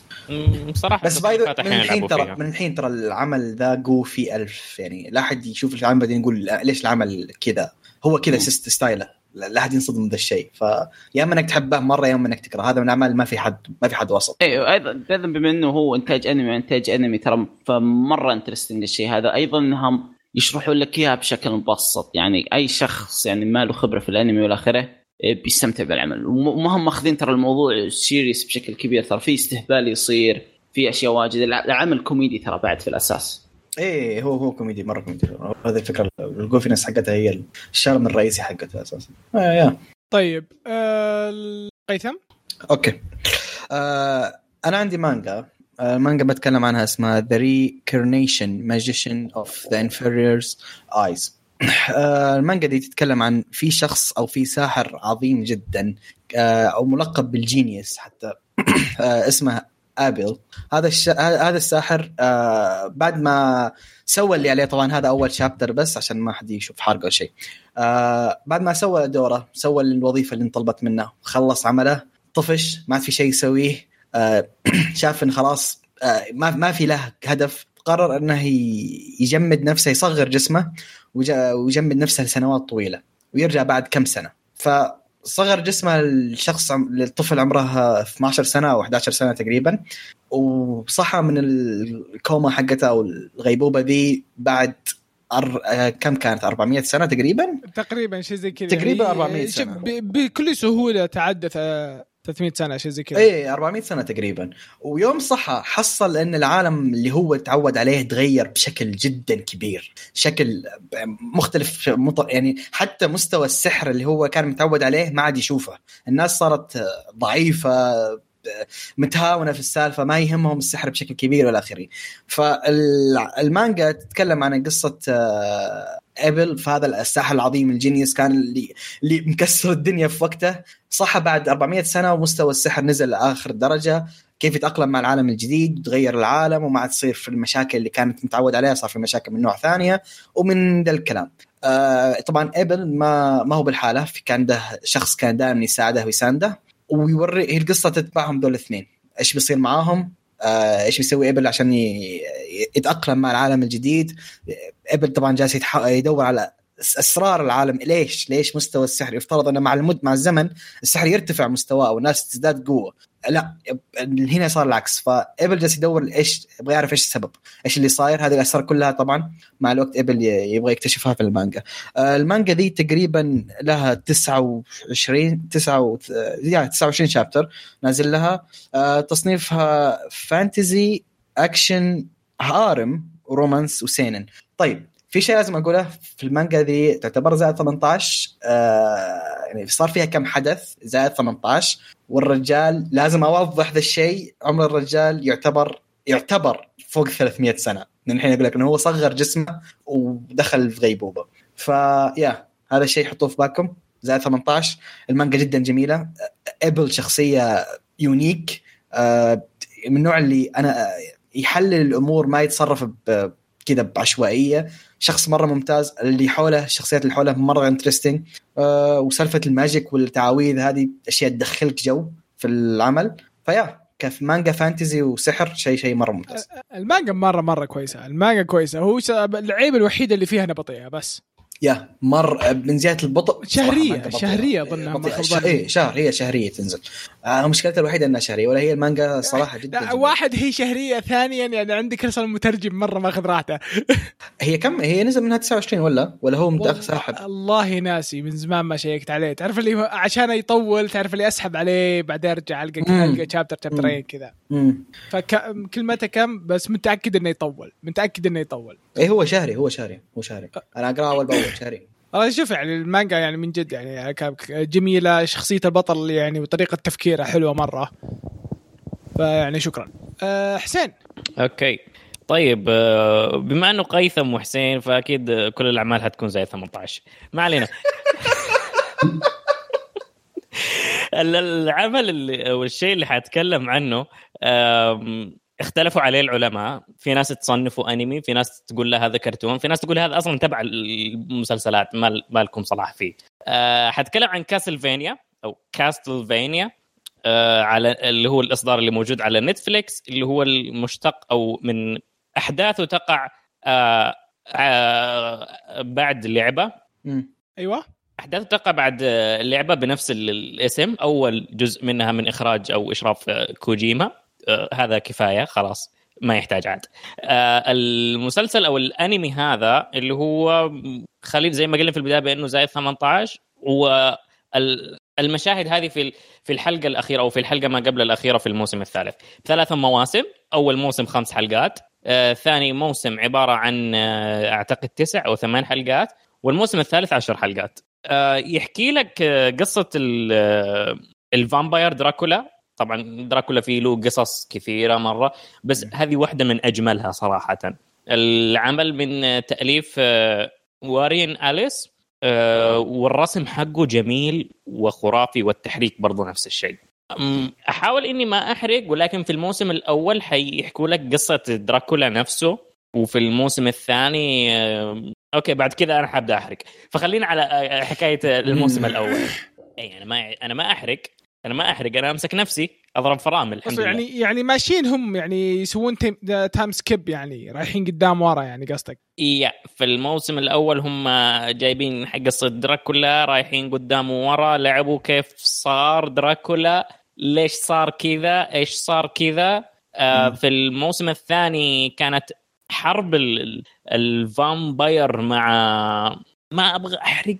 بصراحه بس باي من الحين ترى. من الحين ترى العمل ذا جوفي ألف. يعني لا أحد يشوف العمل بعدين يقول ليش العمل كذا؟ هو كذا style ه. لا أحد ينصدم من ذا الشيء. فيا إما إنك تحبه مرة يا إما إنك تكره. هذا من الاعمال ما في حد ما في حد وسط. أيوه أيضا أيضا بما إنه هو إنتاج أنمي إنتاج أنمي ترى فمرة interesting الشيء هذا. أيضا انهم يشرحوا لك إياها بشكل مبسط. يعني أي شخص يعني ما له خبرة في الأنمي والى اخره إيه، بيستمتع بالعمل. وم- وما هم ماخذين ترى الموضوع serious بشكل كبير. ترى في استهبال يصير في أشياء واجد. الع- العمل كوميدي ترى بعد في الأساس. إيه هو هو كوميدي مرة كوميدي. هذه الفكرة ال goofiness حقتها هي ال charm الرئيسي حقتها أساسا. آه yeah. طيب آه... قيثم؟ Okay. آه أنا عندي مانجا. آه، المانجا بتكلم عنها اسمها The Reincarnation Magician of the Inferior's Eyes. آه، المانجا دي تتكلم عن في شخص أو في ساحر عظيم جدا آه، أو ملقب بالجينيوس حتى. آه، اسمه ابل هذا الش... هذا الساحر آه، بعد ما سوى اللي عليه طبعا هذا أول شابتر بس عشان ما حد يشوف حرق أو شيء. آه، بعد ما سوى دوره سوى الوظيفة اللي انطلبت منه خلص عمله طفش ما في شيء يسويه آه، شاف إن خلاص آه، ما ما في له هدف قرر إنه يجمد نفسه يصغر جسمه ويجمد نفسه لسنوات طويلة ويرجع بعد كم سنة. فصغر جسمه الشخص للطفل عمره 12 سنة أو 11 سنة تقريبا. وصحى من الكوما حقته أو الغيبوبة ذي بعد أر... آه، كم كانت؟ 400 سنة تقريبا؟ تقريبا شيء زي كذا. تقريباً يعني 400 شوف، سنة. ب- بكل سهولة تعدى ث- 300 سنة شيء زي كذا. إيه 400 سنة تقريبا. ويوم صحى حصل إن العالم اللي هو تعود عليه تغير بشكل جدا كبير. شكل مختلف. يعني حتى مستوى السحر اللي هو كان متعود عليه ما عاد يشوفه. الناس صارت ضعيفة متهاونة في السالفة ما يهمهم السحر بشكل كبير والى آخره. فالمانجا تتكلم عن قصة آه، ايبل فهذا الساحر العظيم الجينيوس كان اللي اللي مكسر الدنيا في وقته. صح بعد 400 سنة ومستوى السحر نزل لآخر درجة. كيف يتأقلم مع العالم الجديد وتغير العالم وما عاد تصير في المشاكل اللي كانت متعود عليها صار في مشاكل من نوع ثانية ومن ذا الكلام. آه طبعا ايبل ما ما هو بالحالة في كان عنده شخص كان دائما يساعده ويسانده ويوري هي القصة تتبعهم دول الاثنين. إيش بيصير معاهم؟ آه، إيش بيسوي ايبل عشان يتأقلم مع العالم الجديد؟ ايبل طبعا جالس يدور على أسرار العالم. ليش؟ ليش مستوى السحر؟ يفترض إنه مع المد مع الزمن السحر يرتفع مستواه والناس تزداد قوة. لا هنا صار العكس. فايبل جالس يدور إيش يبغى يعرف إيش السبب إيش اللي صاير. هذه الأسرار كلها طبعا مع الوقت ايبل ي- يبغى يكتشفها في المانجا. آه، المانجا دي تقريبا لها 29 9 يعني 29 chapter نازل لها. آه، تصنيفها fantasy action harem و romance وسينن. طيب في شيء لازم أقوله في المانجا دي تعتبر زائد 18 آه يعني صار فيها كم حدث زائد 18 والرجال لازم أوضح ذا الشيء. عمر الرجال يعتبر يعتبر فوق 300 سنة. من الحين أقول لك إنه هو صغر جسمه ودخل في غيبوبة. ف yeah هذا الشيء حطوه في بالكم. زائد 18 المانجا جدا جميلة. ايبل شخصية unique آه، من النوع اللي أنا آه، يحلل الأمور ما يتصرف ب- كذا بعشوائية. شخص مرة ممتاز اللي حوله الشخصيات اللي حوله مرة interesting آه وسالفة ال magic والتعاويذ هذه أشياء تدخلك جو في العمل. ف yeah كمانجا fantasy وسحر شيء شيء مرة ممتاز. المانجا مره مرة كويسة. المانجا كويسة. هو العيب الوحيد اللي فيها انها بطيئه بس. yeah مرة من زيادة البطء. صراحة شهرية، مانجا بطيئة. شهرية أظنها بطيئة. ما ش- خاب ظني. إيه شهر هي شهرية تنزل. آه مشكلتها الوحيدة إنها شهرية ولا هي المانجا صراحة جدا لا. واحد هي شهرية ثانيا يعني عندك أصلا المترجم مرة ماخذ راحته. هي كم؟ هي نزل منها 29 ولا؟ ولا هو متاخر ساحب؟ الله ناسي من زمان ما شيكت عليه. تعرف اللي عشان يطول تعرف اللي أسحب عليه بعدين أرجع ألقى. ألقى شابتر شابترين كذا. فكلمته كم بس متأكد إنه يطول. متأكد إنه يطول. إيه هو شهري هو شهري هو شهري. أنا أقرأه اول باول والله شوف يعني المانجا يعني من جد يعني جميلة شخصيه البطل يعني وطريقة تفكيره حلوة مرة. فيعني شكرا. أه حسين. أوكي. طيب آه، بما أنه قيثم وحسين فأكيد كل الأعمال حتكون زي 18 ما علينا. ال- العمل اللي أو الشيء اللي حاتكلم عنه اختلفوا عليه العلماء. في ناس تصنفوا أنمي في ناس تقول له هذا كرتون في ناس تقول هذا أصلا تبع المسلسلات ما لكم صلاح فيه. أه حتكلم عن كاسلفينيا أو كاستلفينيا آه، على اللي هو الإصدار اللي موجود على نتفليكس اللي هو المشتق أو من أحداثه تقع آه، آه، بعد لعبه. أيوه. أحداثه تقع بعد آه، لعبه بنفس ال- الاسم أول جزء منها من إخراج أو إشراف آه، كوجيما. هذا كفاية خلاص ما يحتاج عاد. آه، المسلسل أو الأنمي هذا اللي هو خليل زي ما قلنا في البداية بأنه زائد 18 والمشاهد هذه في في الحلقة الأخيرة أو في الحلقة ما قبل الأخيرة في الموسم الثالث. ثلاث مواسم أول موسم خمس حلقات آه، ثاني موسم عبارة عن آه، أعتقد تسع أو ثمان حلقات والموسم الثالث عشر حلقات. آه، يحكي لك آه، قصة ال- آه، الفامباير دراكولا. طبعا دراكولا فيه له قصص كثيرة مرة بس هذه واحدة من أجملها صراحة. العمل من تأليف آه، وارين أليس آه، والرسم حقه جميل وخرافي والتحريك برضو نفس الشيء. أحاول إني ما أحرق ولكن في الموسم الأول حيحكوا لك قصة دراكولا نفسه وفي الموسم الثاني آه، أوكي بعد كذا أنا حابدأ أحرق. فخلينا على حكاية الموسم الأول. اي أنا ما أنا ما أحرق. أنا ما أحرق أنا أمسك نفسي أضرب فرامل الحمد بس لله. يعني يعني ماشيين هم يعني يسوون تيم, time skip يعني رايحين قدام ورا يعني قصدك. yeah في الموسم الأول هم جايبين حق قصه دراكولا رايحين قدام وورا لعبوا كيف صار دراكولا ليش صار كذا إيش صار كذا. آه. في الموسم الثاني كانت حرب ال- ال- ال vampire مع ما أبغى أحرق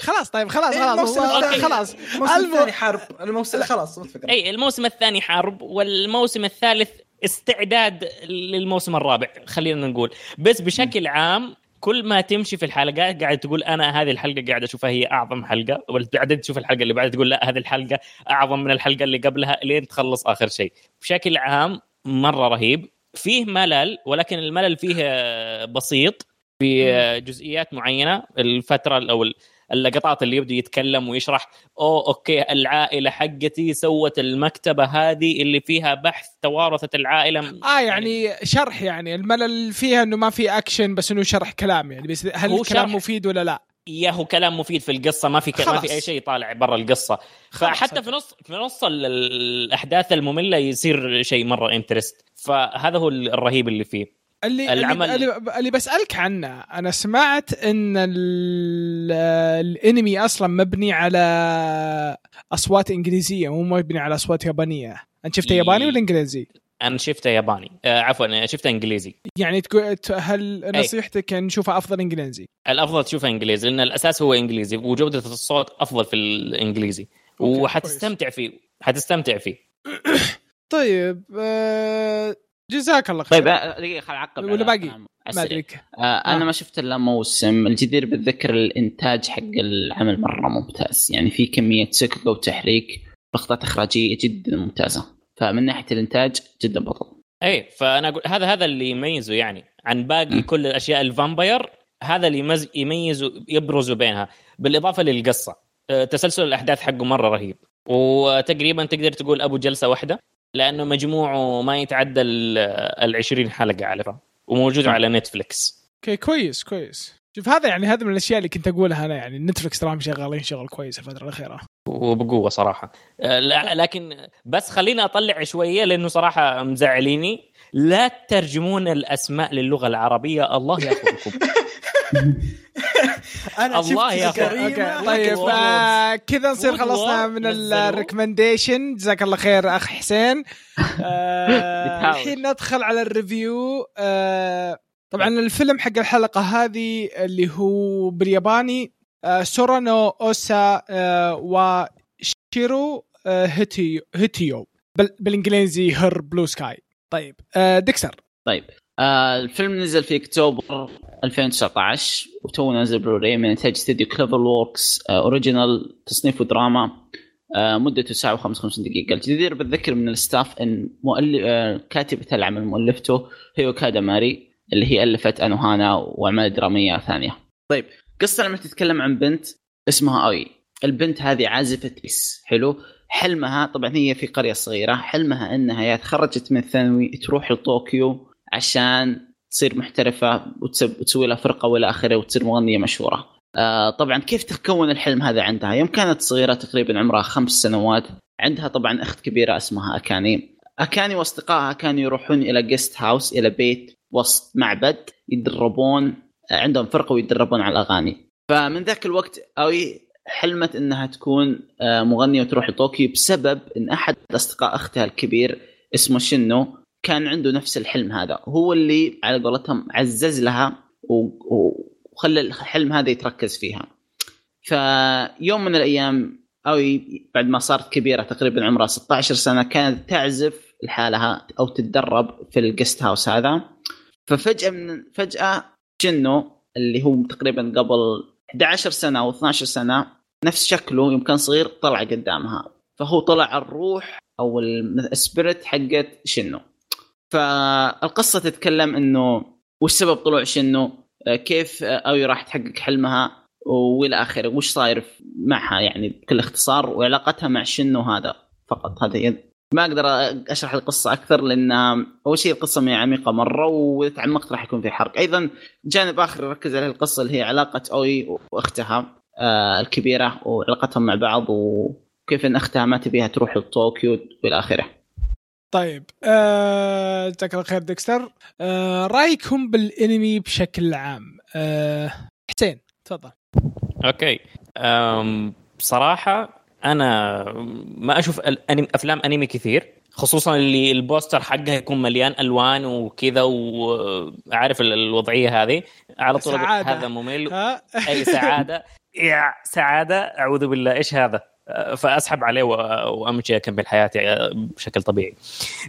خلاص طيب خلاص إيه، خلاص الموسم الثاني- خلاص. الموسم الم- الثاني حرب. الموسم خلاص اي الموسم الثاني حرب والموسم الثالث استعداد للموسم الرابع خلينا نقول. بس بشكل عام كل ما تمشي في الحلقات قاعد تقول أنا هذه الحلقة قاعد أشوفها هي أعظم حلقة وبعدين تشوف الحلقة اللي بعدها تقول لا هذه الحلقة أعظم من الحلقة اللي قبلها لين تخلص آخر شيء. بشكل عام مرة رهيب. فيه ملل ولكن الملل فيه بسيط في جزئيات معينة. الفترة أو اللقطات اللي يبدأ يتكلم ويشرح أوه okay العائلة حقتي سوت المكتبة هذه اللي فيها بحث توارثت العائلة آه يعني شرح يعني الملل فيها إنه ما في اكشن بس إنه شرح كلام يعني بس هل الكلام شرح. مفيد ولا لا؟ yeah هو كلام مفيد في القصة ما في ك... ما. في أي شيء طالع برا القصة. فحتى في نص في نص ال- ال- الأحداث المملة يصير شيء مرة interest فهذا هو الرهيب اللي فيه اللي العمل- اللي, اللي, بسألك عنه أنا سمعت إن ال- الأنمي أصلا مبني على أصوات إنجليزية مو مبني على أصوات يابانية. أنت شفته ياباني ولا إنجليزي؟ أنا شفته ياباني. آه عفوا شفته إنجليزي. يعني تقول هل نصيحتك إن نشوفه أفضل إنجليزي؟ الأفضل تشوفه إنجليزي لأن الأساس هو إنجليزي وجودة الصوت أفضل في الإنجليزي. وحتستمتع فيه حتستمتع فيه. طيب آه جزاك الله خير. طيب آه، دقيقة خل أعقب ولا باقي؟ ما. ادري آه أنا ما شفت إلا موسم الجدير بالذكر الإنتاج حق العمل مرة ممتاز. يعني في كمية سكه وتحريك لقطات إخراجية جدا ممتازة. فمن ناحية الإنتاج جدا بطل. إي فأنا أقول هذا هذا اللي يميزه يعني عن باقي م. كل الأشياء ال vampire هذا اللي يمز يميزه يبرز بينها. بالإضافة للقصة آه، تسلسل الأحداث حقه مرة رهيب. وتقريبا تقدر تقول أبو جلسة واحدة. لأنه مجموعه ما يتعدى ال 20 حلقة على فكرة وموجود. على نتفلكس okay كويس كويس. شوف هذا يعني هذا من الأشياء اللي كنت أقولها أنا يعني نتفلكس تراهم شغالين شغل كويس الفترة الأخيرة. وبقوة صراحة. لا- لكن بس خليني أطلع شوية لأنه صراحة مزعليني. لا تترجمون الأسماء للغة العربية الله يأخذكم. أنا الله يا. okay طيب آه كذا نصير خلصنا من. ال recommendation جزاك الله خير اخ حسين. آه. الحين ندخل على ال review. آه طبعا الفيلم حق الحلقة هذه اللي هو بالياباني سورانو أوسا وشيرو هيتيو هيتيو. بال بالإنجليزي Her Blue Sky. طيب ديكستر طيب. آه الفيلم نزل في أكتوبر 2019 وتوه نازل بلوراي من انتاج استديو CloverWorks original تصنيفه دراما مدته ساعة و55 دقيقة. الجدير بالذكر من ال staff إن مؤلف آه كاتبة العمل مؤلفته هي أوكادا ماري اللي هي ألفت أنوهانا وأعمال درامية ثانية. طيب قصة لما تتكلم عن بنت اسمها أوي. البنت هذه عازفة bass. حلو. حلمها طبعا هي في قرية صغيرة حلمها إنها إذا تخرجت من الثانوي تروح لطوكيو. عشان تصير محترفة وتسب- وتسوي لها فرقة وإلى آخره وتصير مغنية مشهورة. آه طبعا كيف تكون الحلم هذا عندها؟ يوم كانت صغيرة تقريبا عمرها خمس سنوات عندها طبعا أخت كبيرة اسمها أكاني. أكاني واصدقائها كانوا يروحون إلى جيست هاوس إلى بيت وسط معبد يتدربون آه، عندهم فرقة ويتدربون على الأغاني. فمن ذاك الوقت أوي حلمت إنها تكون آه، مغنية وتروح لطوكيو بسبب إن أحد أصدقاء أختها الكبير اسمه شنو كان عنده نفس الحلم هذا. هو اللي على قولتهم عزز لها وخلى الحلم هذا يتركز فيها. فيوم من الأيام أو بعد ما صارت كبيرة تقريبا عمرها 16 سنة كانت تعزف لحالها أو تتدرب في الجست هاوس هذا. ففجأة من فجأة شنو اللي هو تقريبا قبل 11 سنة أو 12 سنة نفس شكله يوم كان صغير طلع قدامها. فهو طلع الروح أو السبيريت حقت شنو؟ فالقصة تتكلم إنه وش سبب طلوع شنو؟ آه، كيف أوي راح تحقق حلمها وإلى آخره؟ وش صاير معها يعني بكل اختصار وعلاقتها مع شنو هذا فقط؟ هذا هي ما أقدر أشرح القصة أكثر لأن أول شيء القصة ما عميقة مرة واذا تعمقت راح يكون في حرق. أيضا جانب آخر يركز عليه القصة اللي هي علاقة أوي وأختها آه، الكبيرة وعلاقتهم مع بعض وكيف إن أختها ما تبيها تروح لطوكيو وإلى آخره. طيب آه، جزاك الله خير ديكستر. آه، رأيكم بالانمي بشكل عام؟ آه، حسين تفضل. okay. أم بصراحه أنا ما أشوف الأنمي أفلام انمي كثير خصوصا اللي ال poster حقها يكون مليان ألوان وكذا وعارف ال- الوضعية هذه. على طول سعادة. هذا ممل. أي سعادة. يا سعادة أعوذ بالله. إيش هذا؟ أه، فأسحب عليه وأمشي أكمل حياتي أه، بشكل طبيعي.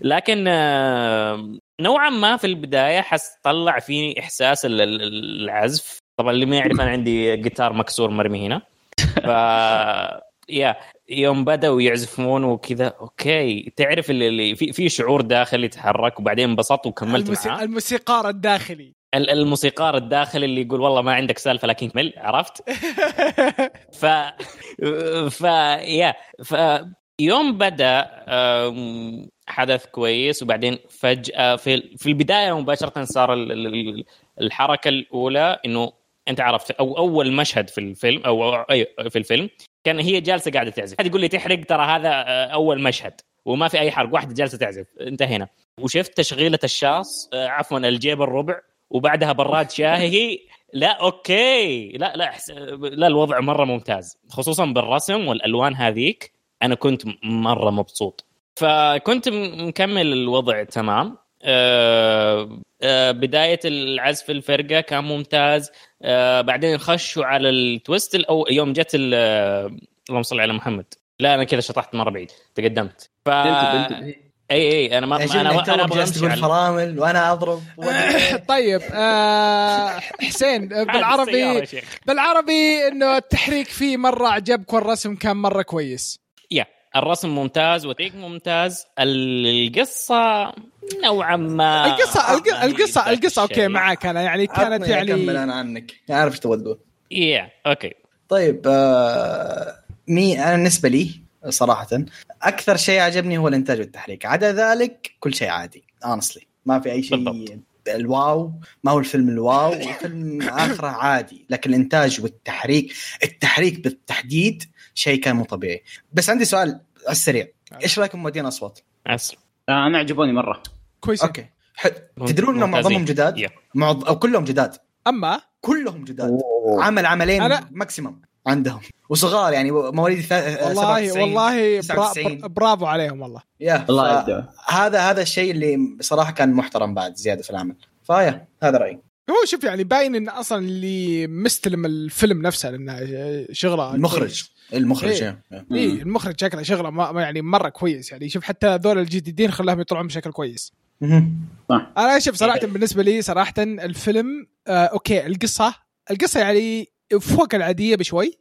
لكن أه، نوعا ما في البداية حس طلع فيني إحساس ال- ال- العزف. طبعا اللي ما يعرف أنا عندي جيتار مكسور مرمي هنا. ف يا يوم بدأوا يعزفون وكذا أوكي تعرف اللي- في في شعور داخلي يتحرك وبعدين انبسطت وكملت الموسي... معاه؟ الموسيقار الداخلي. ال- الموسيقار الداخلي اللي يقول والله ما عندك سالفة لكن كمل عرفت؟ ف ف يا ف يوم بدأ حدث كويس وبعدين فجأة في في البداية مباشرة صار ال- ال- الحركة الأولى إنه أنت عرفت أو أول مشهد في الفيلم أو في الفيلم كان هي جالسة قاعدة تعزف. حد يقول لي تحرق ترى هذا آه، أول مشهد وما في أي حرق واحدة جالسة تعزف انتهينا. وشفت تشغيلة الشاص آه، عفوا الجيب الربع وبعدها براد شاهي لا okay. لا لا لا الوضع مرة ممتاز خصوصا بالرسم والألوان هذيك. أنا كنت مرة مبسوط. فكنت مكمل الوضع تمام. آه، آه، بداية العزف الفرقة كان ممتاز. آه، بعدين خشوا على ال twist الأو... يوم جت ال- اللهم صل على محمد. لا أنا كذا شطحت مرة بعيد تقدمت. ف إي إي أنا ما أنا أنا أبغى جالس أمشي تقول على فرامل وأنا أضرب. طيب آه حسين بالعربي. بالعربي إنه التحريك فيه مرة عجبك والرسم كان مرة كويس. yeah الرسم ممتاز والتحريك ممتاز القصة نوعا ما القصة القصة القصة okay. معك أنا. يعني كانت عطني أكمل يعني أنا عنك. عارف إيش تبغى تقول. yeah okay. طيب آه مي أنا بالنسبة لي صراحة. أكثر شيء عجبني هو الإنتاج والتحريك. عدا ذلك كل شيء عادي. Honestly. ما في أي شيء بالضبط. ال wow. ما هو الفيلم ال wow. الفيلم اخره عادي. لكن الإنتاج والتحريك. التحريك بالتحديد شيء كان مو طبيعي. بس عندي سؤال على السريع. إيش رأيكم مودين أصوات؟ عسل آه، أنا عجبوني مرة. كويس. okay. ح- تدرون ممتازين. معظمهم جداد. معظ... أو كلهم جداد. أما؟ كلهم جداد. عمل عملين أنا- maximum عندهم وصغار يعني مواليد ثا- والله 97. والله برا 99. برافو عليهم والله يا الله هذا هذا الشيء اللي بصراحه كان محترم بعد زيادة في العمل ف yeah هذا رأيي هو شوف يعني باين إن أصلا اللي مستلم الفيلم نفسه لأنه شغلة المخرج المخرج إيه. إيه. اي المخرج شكله شغلة ما يعني مرة كويس يعني شوف حتى هذول الجديدين خلاهم يطلعون بشكل كويس. أنا شوف صراحة بالنسبة لي صراحة الفيلم آه okay القصة القصة يعني فوق العادية بشوي.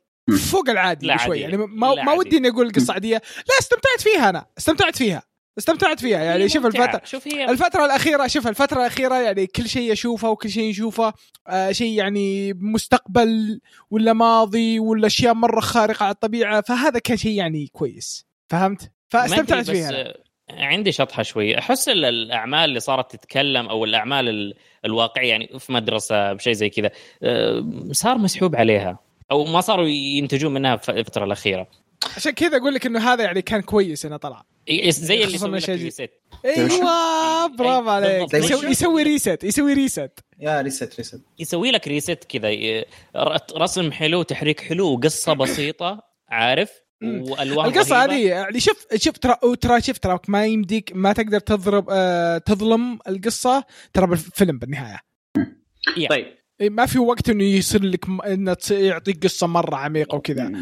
فوق العادي بشوي. يعني ما, ما. ودي إني أقول القصة عادية لا استمتعت فيها أنا استمتعت فيها استمتعت فيها يعني شوف. الفترة شوف هي الفترة الأخيرة شوف الفترة الأخيرة يعني كل شيء أشوفه وكل شيء نشوفه آه شيء يعني مستقبل ولا ماضي ولا أشياء مرة خارقة على الطبيعة فهذا كان شيء يعني كويس فهمت؟ فاستمتعت فيها. عندي شطحة شوي. أحس ال- الأعمال اللي صارت تتكلم أو الأعمال ال- الواقعية يعني في مدرسة بشيء زي كذا آه، صار مسحوب عليها أو ما صاروا ينتجون منها في الفترة الأخيرة. عشان كذا أقول لك إنه هذا يعني كان كويس إنه طلع. زي اللي يسوي rest أيوه برافو عليك. يسوي, يسوي rest يسوي rest yeah rest rest يسوي لك rest كذا رسم حلو تحريك حلو وقصة بسيطة عارف. وألوان القصة رهيبة. هذه يعني شوف شوف ترى ترى شوف ترى ما يمديك ما تقدر تضرب آه تظلم القصة ترى بالفيلم بالنهاية يا. طيب إيه، ما في وقت إنه يصير لك م... إنه يعطيك قصة مرة عميقة وكذا.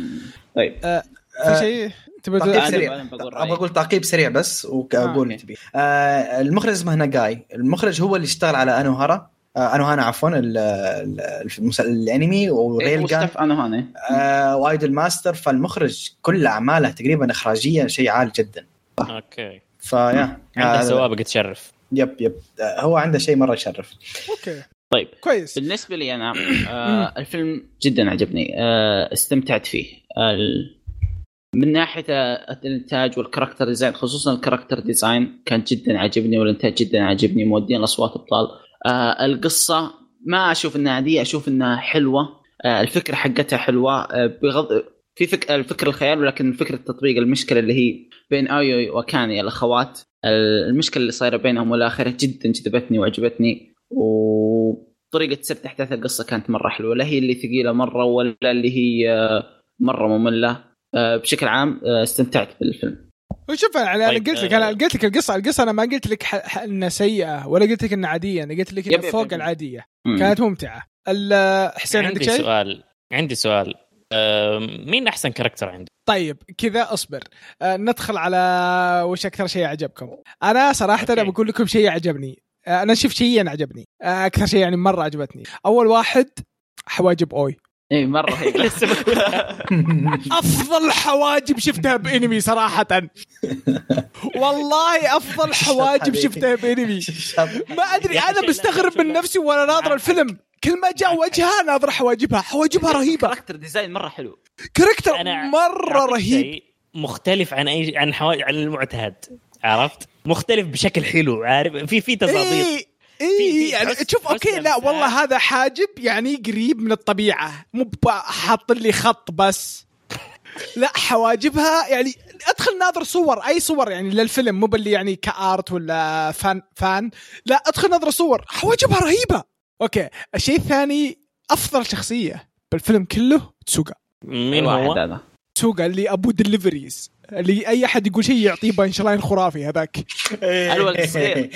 طيب في آه، شيء تبغى تعقيب سريع أبغى. أقول تعقيب سريع بس واقول آه. تبي آه المخرج اسمه ناجاي المخرج هو اللي اشتغل على انوهارا آه أنوهانا عفوا ال- ال- المس- الأنمي إيه، وريل جان مصطفى أنا هنا آه وايد الماستر فالمخرج كل أعماله تقريبا اخراجيا شيء عالي جدا. okay. ف yeah عنده سوابق تشرف. yep yep. آه، هو عنده شيء مرة يشرف. okay. طيب. كويس. بالنسبة لي أنا آه الفيلم جدا عجبني. آه استمتعت فيه. ال- من ناحية آه، الإنتاج وال character design خصوصا ال character design كان جدا عجبني والإنتاج جدا عجبني مودين الأصوات ابطال آه القصة ما أشوف إنها عادية أشوف إنها حلوة. آه الفكرة حقتها حلوة. آه بغض في فك... الفكر الخيال ولكن فكرة التطبيق المشكلة اللي هي بين ايوي وكاني الأخوات. المشكلة اللي صايرة بينهم والاخره جدا جذبتني وعجبتني. وطريقة سرد أحداث القصة كانت مرة حلوة. لا هي اللي ثقيلة مرة ولا اللي هي آه، مرة مملة. آه، بشكل عام آه، استمتعت بالفيلم. وشوف أنا أنا طيب، قلت لك آه، أنا قلت لك القصة القصة أنا ما قلت لك ح- ح- إنها سيئة ولا قلت لك إنها عادية أنا قلت لك إنها فوق يب. العادية مم. كانت ممتعة ال- حسين عندك عندي شيء؟ سؤال عندي سؤال مين أحسن character عندك؟ طيب كذا أصبر آه ندخل على وش أكثر شيء عجبكم أنا صراحة أنا okay. بقول لكم شيء عجبني آه أنا شفت شيئين عجبني آه أكثر شيء يعني مرة عجبتني أول واحد حواجب أوي اي مرة رهيب لسه بقولها. أفضل حواجب شفتها بأنمي صراحة. والله أفضل حواجب شفتها بأنمي. ما أدري أخي أنا مستغرب من نفسي وأنا ناظر الفيلم. كل ما جاء وجهها ناظر حواجبها. حواجبها رهيبة. character design مرة حلو. character مرة رهيب. مختلف عن أي عن حوا... عن المعتاد عرفت؟ مختلف بشكل حلو. عارف؟ في في تصاديق اي يعني حس- شوف حس okay لا. والله هذا حاجب يعني قريب من الطبيعة. مو حاط لي خط بس. لا حواجبها يعني أدخل ناظر صور أي صور يعني للفيلم مو باللي يعني ك art ولا fan fan. لا أدخل ناظر صور. حواجبها رهيبة. okay الشيء الثاني أفضل شخصية بالفيلم كله تسوقا. مين واحد هو؟ هذا. تسوقا اللي أبو deliveries اللي أي أحد يقول شيء يعطيه punch line خرافي هذاك. الولد الصغير.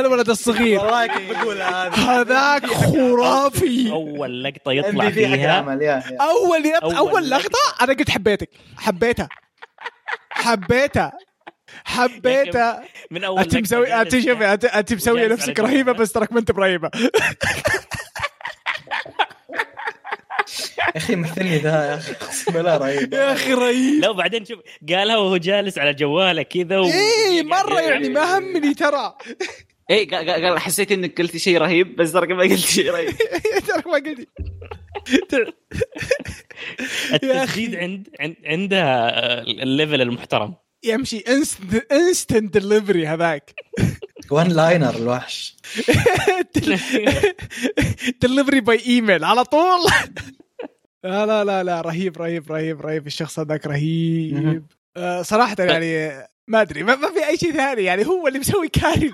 الولد الصغير. والله كنت بقول هذا. هذاك خرافي. أول لقطة يطلع فيها. أول يط... أول لقطة. لقطة أنا قلت حبيتك. حبيتها. حبيتها. حبيتها. من أول أنت مسوي أنت شوف انت جالس نفسك رهيبة. بس تراك ما أنت برهيبة. يا أخي مثلني ذا يا أخي اقسم بالله رهيب. يا أخي رهيب. لا وبعدين شوف قالها وهو جالس على جواله كذا و... إيه مرة يعني ما همني ترى. اي قال- حسيت إنك قلت شيء رهيب بس ترى ما قلت شيء رهيب. ترى ما قلت. التسديد عند عند عندها آه، ال level المحترم. يمشي instant delivery هذاك. one liner الوحش. delivery by email على طول. لا لا لا لا رهيب رهيب رهيب رهيب. الشخص هذاك رهيب. آه، صراحة يعني ما أدري ما, ما في أي شيء ثاني. يعني هو اللي مسوي carry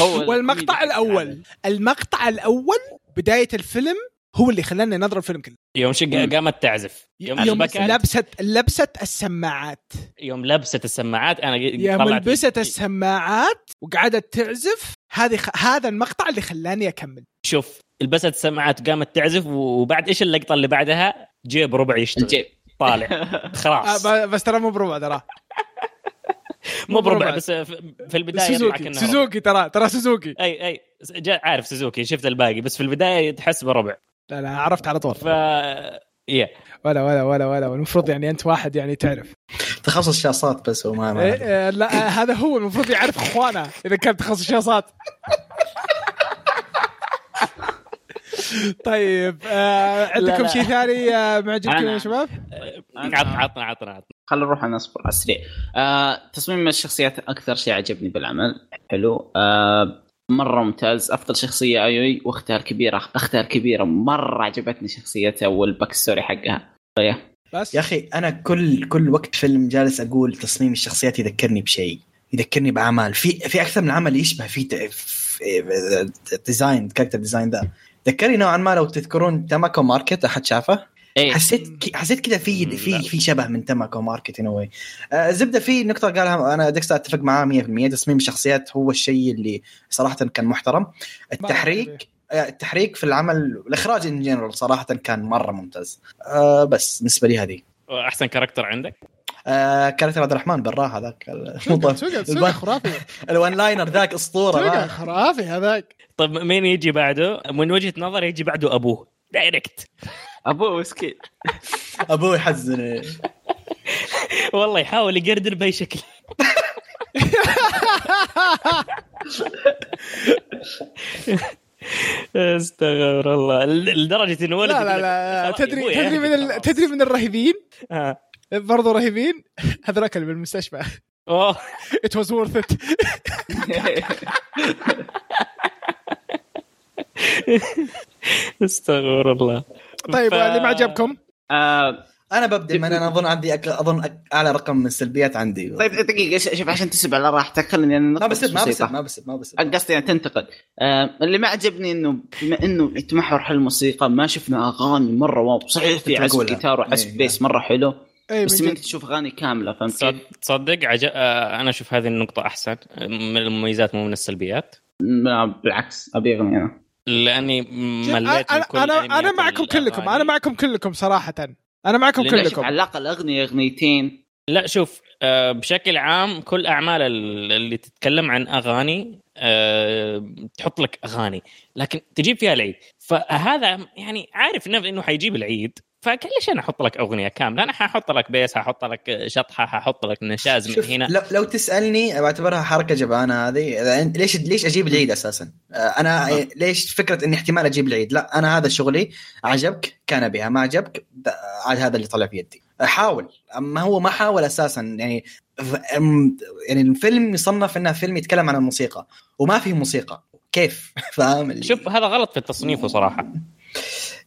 هو والمقطع الأول. المقطع الأول بداية الفيلم هو اللي خلاني نظر الفيلم كله. يوم شق قامت تعزف. يوم يوم لبست لبست السماعات. يوم لبست السماعات أنا يوم لبست السماعات وقعدت تعزف هذه خ... هذا المقطع اللي خلاني أكمل. شوف لبست السماعات قامت تعزف وبعد إيش اللقطة اللي بعدها؟ جيب ربع يشتغل الجيب طالع. آه خلاص. ب- بس ترى مو بربع ترى. مو بربع. بس في البداية سوزوكي. سوزوكي ترى ترى سوزوكي. ربع. اي أي. جا عارف سوزوكي شفت الباقي بس في البداية تحس بربع. لا لا عرفت على طول. ف يا. ولا ولا ولا ولا. المفروض يعني أنت واحد يعني تعرف. تخصص شاصات بس وما ما إيه إيه لا آه، هذا هو المفروض يعرف إخوانه إذا كان تخصص شاصات. طيب آه عندكم. شيء ثاني آه معجبكم يا شباب؟ عطنا عطنا عطنا عطنا. خلينا نروح على نصبر على السريع آه تصميم الشخصيات أكثر شيء عجبني بالعمل. حلو. آه مرة ممتاز. أفضل شخصية ايوي واختار كبيرة. أختار كبيرة. مرة عجبتني شخصيتها وال back story حقها. طيب. بس؟ يا أخي أنا كل كل وقت فيلم جالس أقول تصميم الشخصيات يذكرني بشيء يذكرني بأعمال. في في أكثر من عمل يشبه في design character design ذا. ذكرني نوعا ما لو تذكرون تاماكو ماركت أحد شافه؟ إيه. حسيت حسيت كذا في. في في شبه من تاماكو ماركت in a way زبده في نقطة قالها أنا ديكستر أتفق معاه 100% تصميم الشخصيات هو الشيء اللي صراحة كان محترم. التحريك آه، التحريك في العمل الإخراج in general صراحة كان مرة ممتاز. آه بس بالنسبة لي هذه. أحسن character عندك؟ آه character عبد الرحمن براه هذاك. خرافي؟ ال one liner ذاك أسطورة خرافي هذاك؟ طيب مين يجي بعده؟ من وجهة نظري يجي بعده أبوه. direct أبوه مسكين. أبوي يحزن. والله يحاول يقردر بأي شكل. استغفر الله. لدرجة إنه ولد لا لا لا تدري تدري من. تدري من الرهيبين؟ آه. برضو رهيبين. هذولاك اللي بالمستشفى. أوه. ات واز وورث ات استغفر الله. طيب اللي ما عجبكم آه أنا ببدأ من أنا أظن عندي أك... أظن أك... أعلى رقم من السلبيات عندي. طيب دقيقة شوف عشان تسب على راحتك خليني أنا ما بسب ما. بسب ما بسب ما بسب. قصدي يعني تنتقد. آه اللي ما عجبني إنه بما إنه يتمحور حول الموسيقى ما شفنا أغاني مرة wow صحيح في عزف. جيتار وعزف إيه، bass مرة حلو. اي بس من ما جد. تشوف أغاني كاملة فهمت؟ كيف؟ تصدق عج... آه، أنا أشوف هذه النقطة أحسن. من المميزات مو من السلبيات. لا، بالعكس أبي اغني أنا لاني مليت أنا أنا أنميات معكم كلكم. أنا معكم كلكم صراحة. أنا معكم كلكم. على الأقل أغنية أغنيتين. لا شوف آه، بشكل عام كل أعمال ال- اللي تتكلم عن أغاني آه، تحط لك أغاني. لكن تجيب فيها العيد. فهذا يعني عارف انه إنه حيجيب العيد. ليش أنا أحط لك أغنية كاملة. أنا حأحط لك بيس حأحط لك شطحة حأحط لك نشاز من هنا. لو, لو تسألني بعتبرها حركة جبانة هذه. ليش ليش أجيب العيد أساسا؟ آه، أنا آه. ليش فكرة إني احتمال أجيب العيد؟ لا أنا هذا شغلي عجبك كان بها. ما عجبك عاد هذا اللي طلع في يدي. حاول. أما هو ما حاول أساسا. يعني يعني الفيلم يصنف إنه فيلم يتكلم عن الموسيقى وما فيه موسيقى. كيف؟ فاهم شوف هذا غلط في تصنيفه صراحة.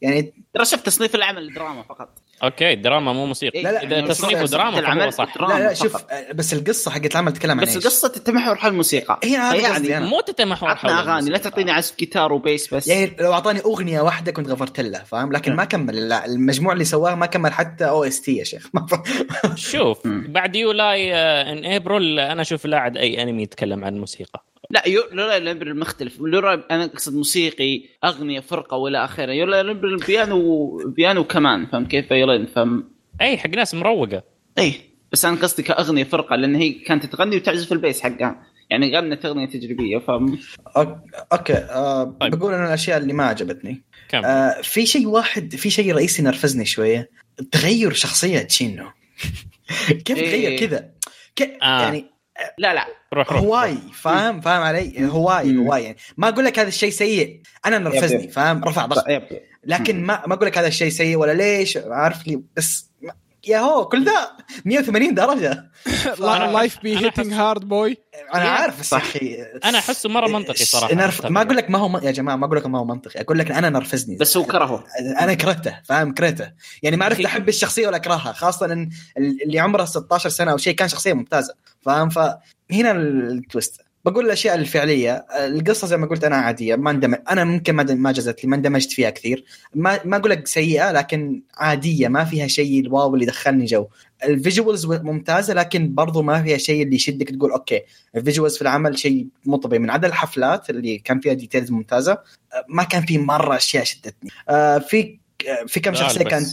يعني ترى شوف تصنيف العمل دراما فقط أوكي دراما مو موسيقى لا، لا، إذا يعني تصنيفه تصنيف دراما فهو العمل صح دراما لا لا. شوف آه، بس القصة حقت العمل تتكلم عن بس؟ القصة تتمحور حول الموسيقى هي يعني قصدي أنا. مو تتمحور حول أغاني لا الموسيقى. تعطيني عزف جيتار وبيس بس يعني لو أعطاني أغنية واحدة كنت غفرت له فاهم لكن ما كمل لا المجموع اللي سواه ما كمل حتى أو إس تي يا شيخ شوف. بعد يولاي ان ابريل أنا أشوف لا عاد أي انمي يتكلم عن الموسيقى لا يو لولا المختلف لولا أنا أقصد موسيقي أغنية فرقة وإلى آخره يولا الامبر البيانو بيانو كمان فهمت كيف؟ فيولين فهم. إي حق ناس مروقة. إيه بس أنا قصدي كأغنية فرقة لأن هي كانت تغني وتعزف ال bass حقها. يعني غنت أغنية تجريبية فهم. ok- okay آه طيب. بقول أنا الأشياء اللي ما عجبتني. كم؟ آه في شيء واحد في شيء رئيسي نرفزني شوية. تغير شخصية تشينو. كيف إيه. تغير كذا؟ ك- آه. يعني لا لا. روح روح هواي فاهم؟ فاهم علي؟ هواي. هواي. يعني ما أقول لك هذا الشيء سيء. أنا نرفزني. فاهم؟ رفع ضغط. yep. لكن ما ما أقول لك هذا الشيء سيء ولا ليش؟ عارف لي بس يا هو كل ذا 180 درجة. life been hitting hard boy أنا إيه، عارف بس. أخي أنا أحسه مرة منطقي صراحة نرف... ما أقول لك ما هو يا جماعة ما أقول لك ما هو منطقي أقول لك أنا نرفزني. بس هو كرهه. أنا كرهته فاهم؟ كرهته. يعني ما عرفت أخي. أحب الشخصية ولا أكرهها خاصة إن اللي عمره 16 سنة أو شيء كان شخصية ممتازة فاهم؟ فهنا ال twist. بقول الأشياء الفعلية القصة زي ما قلت أنا عادية ما اندمج أنا ممكن ما ما جزت لي ما اندمجت فيها كثير. ما ما أقول لك سيئة لكن عادية ما فيها شيء ال wow اللي دخلني جو. ال visuals ممتازة لكن برضو ما فيها شيء اللي يشدك تقول okay ال visuals في العمل شيء مو طبيعي. من عدا الحفلات اللي كان فيها details ممتازة ما كان في مرة أشياء شدتني. آه، في في كم شخصية كانت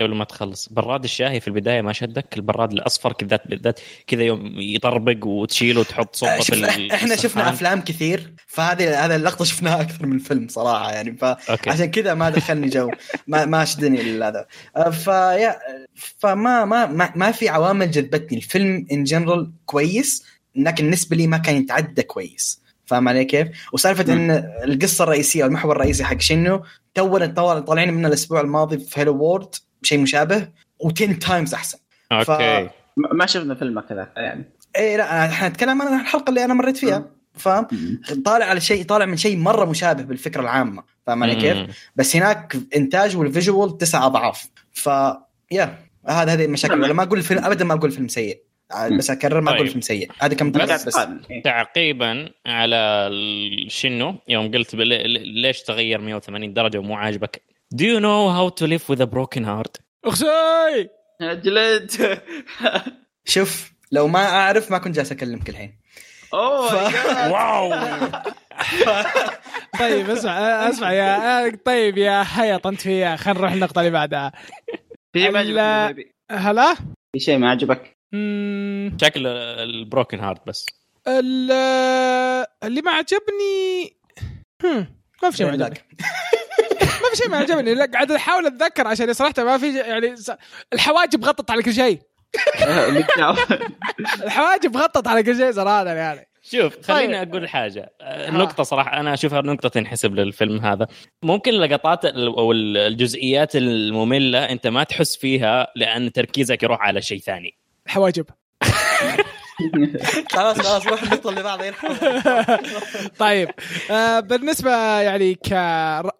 قبل ما تخلص. براد الشاهي في البداية ما شدك؟ البراد الأصفر كذا بالذات كذا يوم يطربق وتشيله وتحط صبه آه، في شوف ال- إحنا شفنا السخان. أفلام كثير فهذه هذه اللقطة شفناها أكثر من فيلم صراحة يعني فعشان كذا ما دخلني جو ما ما شدني هذا آه، فيا فما ما ما, ما في عوامل جذبتني. الفيلم in general كويس لكن بالنسبة لي ما كان يتعدى كويس. فاهم علي كيف؟ وسالفة إن القصة الرئيسية أو المحور الرئيسي حق شنو؟ تونا طالع- طالعين منه الأسبوع الماضي في Hello World شيء مشابه و10 times أحسن. okay. ما ما شفنا فيلم كذا يعني. إيه لا إحنا نتكلم عن الحلقة اللي أنا مريت فيها فاهم؟ طالع على شيء طالع من شيء مرة مشابه بالفكرة العامة فاهم علي كيف؟ بس هناك إنتاج والفيجوال تسع أضعاف. ف يا هذا هذه المشاكل ولا ما أقول الفيلم ابدا ما أقول فيلم سيء. بس أكرر ما أقول طيب. فيلم سيء. هذا كم بس- بس, بس. تعقيبا على الشنو يوم قلت ليش تغير 180 درجة ومو عاجبك؟ Do you know how to live with a broken heart? اخسي جلد شوف لو ما أعرف ما كنت جالس أكلمك الحين. اوه ف- my God. واو! طيب اسمع اسمع يا طيب يا هيط أنت فيها. خلينا نروح النقطة اللي بعدها. في شيء ما عجبك؟ هلا؟ في شيء ما عجبك؟ شكل البروكن هارت بس. ال- اللي ما عجبني ما في شيء ما عجبني. ما في شيء ما عجبني. لا قاعد أحاول أتذكر عشان صراحة ما في يعني الحواجب غطت على كل شيء. الحواجب غطت على كل شيء صراحة يعني. شوف خليني طيب. أقول حاجة. النقطه صراحة أنا اشوفها نقطه تنحسب للفيلم هذا. ممكن اللقطات ال- أو ال- الجزئيات المملة أنت ما تحس فيها لأن تركيزك يروح على شيء ثاني. الحواجب خلاص خلاص روح النقطة اللي بعدها يرحم طيب آه بالنسبة يعني ك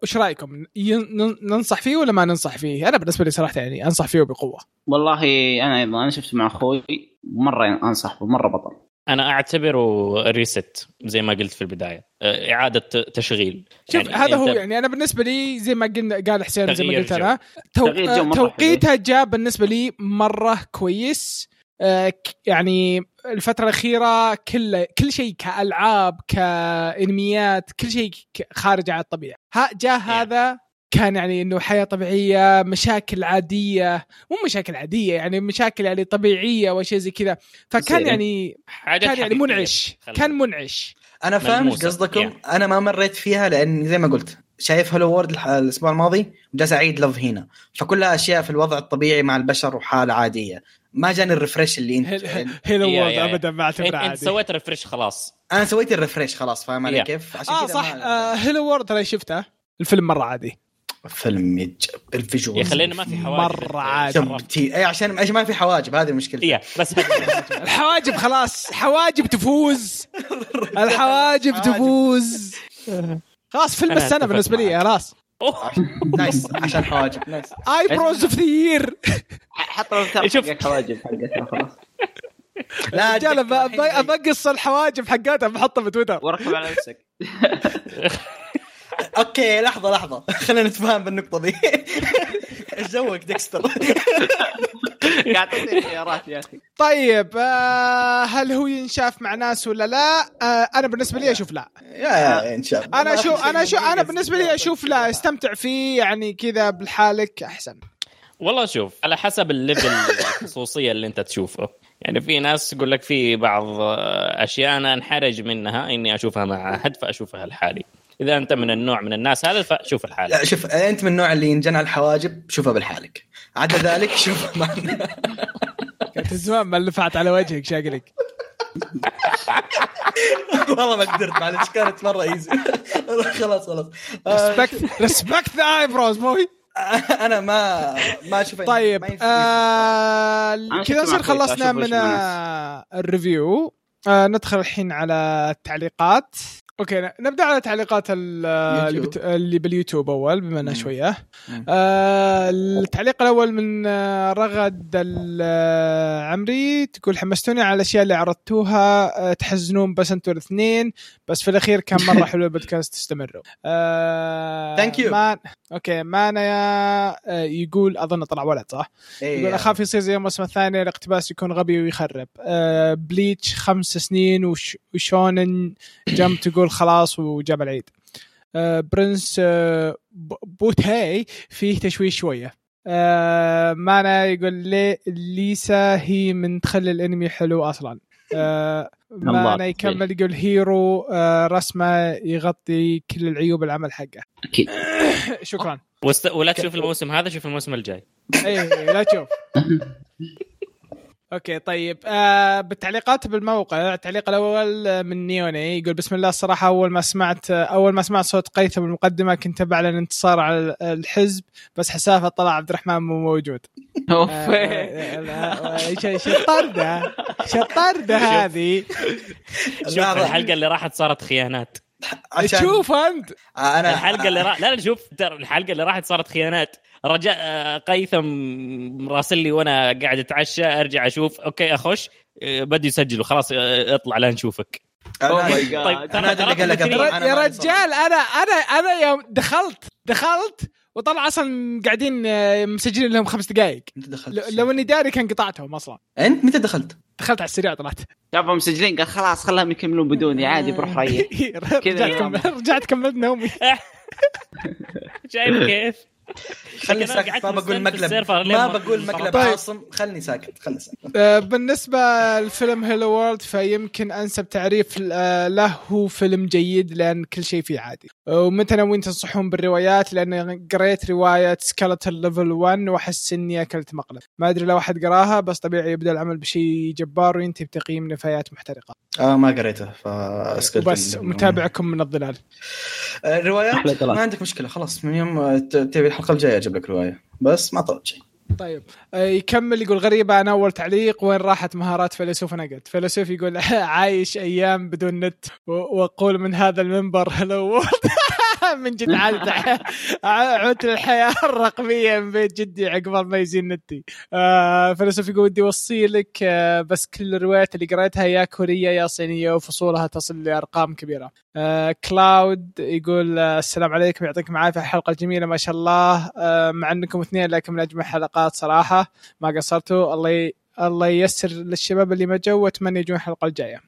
وش رأيكم؟ ين- ننصح فيه ولا ما ننصح فيه؟ أنا بالنسبة لي صراحة يعني أنصح فيه بقوة. والله أنا أيضا أنا شفته مع أخوي مرة أنصح به مره بطل. أنا أعتبره ريست زي ما قلت في البداية. آه، إعادة تشغيل. شوف يعني هذا هو يعني أنا بالنسبة لي زي ما قلنا قال حسين زي ما قلت. أنا تو... توقيتها جاء بالنسبة لي مرة كويس. آه، يعني الفترة الأخيرة كل كل شيء كألعاب كأنميات كل شيء خارج عن الطبيعة ها جاء هذا كان يعني إنه حياة طبيعية مشاكل عادية مو مشاكل عادية يعني مشاكل يعني طبيعية وأشياء زي كذا فكان. يعني كان يعني. منعش كان منعش أنا فاهم. قصدكم يعني. أنا ما مريت فيها لأن زي ما قلت شايف هولو وورد الأسبوع الماضي وجالس اعيد لف هنا فكلها أشياء في الوضع الطبيعي مع البشر وحالة عادية ما جاني ال refresh اللي انت هيلو يا- وورد ابدا ما انت, اعتبره انت عادي. سويت refresh خلاص. أنا سويت ال refresh خلاص فاهم علي. كيف؟ عشان آه صح. Hello World ترى شفته. الفيلم مرة عادي. فيلم يج... ال visual. يا خلينا ما في حواجز مرة عادي. اي عشان عشان ما في حواجب. هذه المشكلة يا بس الحواجب خلاص. حواجب تفوز. الحواجب تفوز. خلاص فيلم السنة بالنسبة لي. خلاص. nice عشان حواجب nice eyebrows of the year حط شوف. الحواجب حقتنا خلاص. لا رجال بقص الحواجب حقاتها بحطها في تويتر. وركب على نفسك. okay لحظة لحظة. خلينا نتفاهم بالنقطة دي. إيش جوك ديكستر. قاعد تعطيني خيارات يا أخي. طيب آه هل هو ينشاف مع ناس ولا لا؟ آه أنا بالنسبة لي أشوف لا. يا شاء الله. أنا أشوف أنا أشوف أنا بالنسبة لي أشوف لا أستمتع فيه يعني كذا بحالك أحسن. والله شوف على حسب الليفل الخصوصية اللي أنت تشوفه. يعني في ناس تقول لك في بعض آه، أشياء أنا أنحرج منها إني أشوفها مع أحد فأشوفها لحالي. إذا أنت من النوع من الناس هذا فشوف الحالي لا شوف أنت من النوع اللي ينجن على الحواجب شوفها بالحالك. عدا ذلك شوف ما كنت زمان ما لفعت على وجهك شاقلك. والله ما قدرت معلش كانت مرة easy خلاص خلاص. respect respect the eyebrows موي أنا ما ما أشوف طيب آه كذا نصير مع خلصنا من آه ال review. آه ندخل الحين على التعليقات. okay نبدأ على تعليقات ال- اللي. بت... اللي باليوتيوب أول بما إنها. شوية. آه التعليق الأول من آه، رغد العمري تقول حمستوني على الأشياء اللي عرضتوها آه تحزنون بس أنتوا الاثنين بس في الأخير كان مرة حلو البودكاست استمروا آه Thank you. ما okay مانا آه يقول أظن طلع ولد صح؟ إيه، يقول أخاف يصير زي الموسم الثاني الاقتباس يكون غبي ويخرب آه بليتش خمس سنين وش وشونن جم تقول خلاص وجاب العيد. آه برنس آه بوتاي فيه تشويش شوية. آه مانا يقول لي ليسا هي من تخلي الانمي حلو أصلا. مانا. يكمل يقول هيرو رسمه يغطي كل العيوب العمل حقه. أكيد. شكرا. وست... ولا تشوف الموسم هذا شوف الموسم الجاي. اي لا تشوف. okay طيب. آه بالتعليقات بالموقع التعليق الأول من نيوني يقول بسم الله الصراحة أول ما سمعت أول ما سمعت صوت قيثم بالمقدمة كنت بعلن انتصار على الحزب بس حسافة طلع عبد الرحمن مو موجود. آه، شطردة شطردة هذه. شوف. الحلقة اللي راحت صارت خيانات. عشان شوف أنت. أنا الحلقة اللي راح لا لا شوف الحلقة اللي راحت صارت خيانات. رجاء آه، قيثم راسل لي وأنا قاعد أتعشى أرجع أشوف okay أخش آه، بدي يسجلوا خلاص آه، اطلع لا نشوفك أوه أنا my God. طيب أنا هذا اللي قال لك ترى- أبغى- أنا يا رجال أنا أنا أنا يوم دخلت دخلت وطلع أصلا قاعدين مسجلين لهم خمس دقائق. انت دخلت لو- إني داري كان قطعتهم أصلا. أنت متى دخلت؟ دخلت على السريع طلعت. شافوا مسجلين قال خلاص خلاهم يكملون بدوني عادي بروح ريح رجعت كمل- رجعت كملت نومي. شايف كيف؟ خلني ساكت ما بقول مقلب. ما بقول مقلب طيب. عاصم خلني ساكت خلني ساكت. آه، بالنسبة لفيلم Hello World فيمكن أنسب تعريف آه، له هو فيلم جيد لأن كل شيء فيه عادي. ومتى ناويين تنصحون بالروايات؟ لأن قريت رواية skeleton level 1 وأحس إني أكلت مقلب. ما أدري لو أحد قراها بس طبيعي يبدأ العمل بشيء جبار وينتهي بتقييم نفايات محترقة. آه ما قريته فاسكت وبس متابعكم من الظلال. الروايات كلام. ما عندك مشكلة خلاص من يوم آه، تبي الحلقة الجاية أجيب لك رواية. بس ما طلبت شيء. طيب. آه، يكمل يقول غريبة أنا أول تعليق وين راحت مهارات فيلسوف نقد فيلسوف يقول عايش أيام بدون نت وأقول من هذا المنبر. هلو من جد عادت عدت للحياة الرقمية من بيت جدي عقبال ما يزين نتي آه فيلسوف يقول ودي أوصي لك آه بس كل الروايات اللي قريتها يا كورية يا صينية وفصولها تصل لأرقام كبيرة. آه كلاود يقول السلام عليكم يعطيكم العافية الحلقة الجميله ما شاء الله. مع إنكم اثنين لكن من اجمل حلقات صراحة. ما قصرتوا الله. الله ييسر للشباب اللي ما جو واتمنى يجون الحلقة الجاية.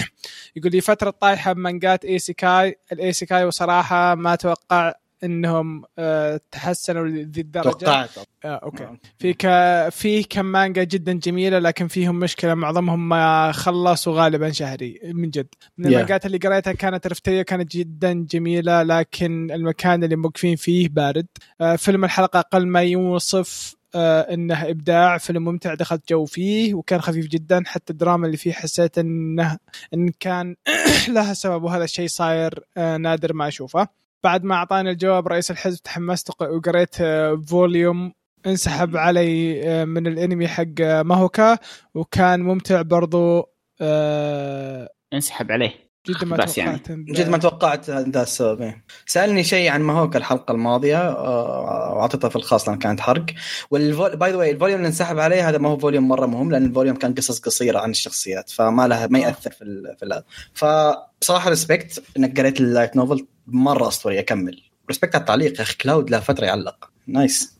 يقول لي فترة طايحة بمانجات إيسيكاي الإيسيكاي وصراحة ما أتوقع إنهم آه، تحسنوا لذي الدرجة. توقعت. آه okay. في ك... في كم مانجا جدا جميلة لكن فيهم مشكلة معظمهم ما خلصوا غالبا شهري من جد. من Yeah. المانجات اللي قريتها كانت رفتيه كانت جدا جميلة لكن المكان اللي موقفين فيه بارد. آه فيلم الحلقة أقل ما يوصف آه إنه إبداع فيلم ممتع دخلت جو فيه وكان خفيف جدا. حتى الدراما اللي فيه حسيت انه إن كان لها سبب وهذا الشيء صاير آه نادر ما أشوفه. بعد ما أعطاني الجواب رئيس الحزب تحمست وق- وقريت آه، volume انسحب علي آه، من الانمي حق آه، ماهوكا. وكان ممتع برضو آه، انسحب عليه. جدا ما بس يعني. توقعت إن- جد ما توقعت ذا السبب. سألني شيء عن ماهوك الحلقة الماضية آه، واعطيته في الخاص لأن كانت حرق. والفول by the way ال volume اللي انسحب عليه هذا ما هو volume مرة مهم لأن ال volume كان قصص قصيرة عن الشخصيات فما لها ما يأثر في ال- في هذا فبصراحة respect إنك قريت ال light novel مرة أسطورية. كمل. respect على التعليق يا أخي. كلاود له فترة يعلق. nice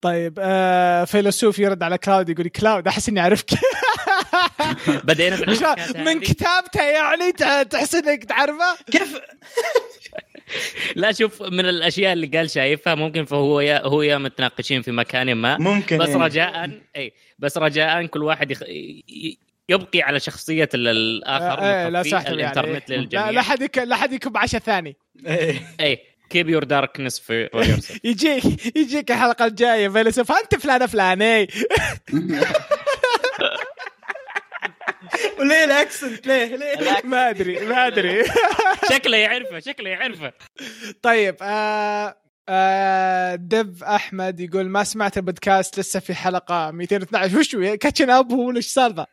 طيب آه فيلسوف يرد على كلاود يقول كلاود أحس إني أعرفك. بدينا من. كتابته يعني تحس إنك تعرفه كيف لا شوف من الأشياء اللي قال شايفها ممكن فهو يا هو يا متناقشين في مكان ما ممكن بس إيه. رجاء اي بس رجاء كل واحد يخ... يبقي على شخصية ال- الآخر آه، لا صح الانترنت يعني. للجميع لا لا حد يك- لا حد يكب عشاء ثاني إيه. اي keep your darkness في. يجيك يجيك الحلقة الجاية فيلسوف أنت فلان فلاني وليه ال accent؟ ليه؟ ليه؟ ما أدري ما أدري. شكله يعرفه شكله يعرفه. طيب آه آه دب أحمد يقول ما سمعت البودكاست لسه في حلقة 212 وش هو؟ كاتشن اب هو وش السالفه؟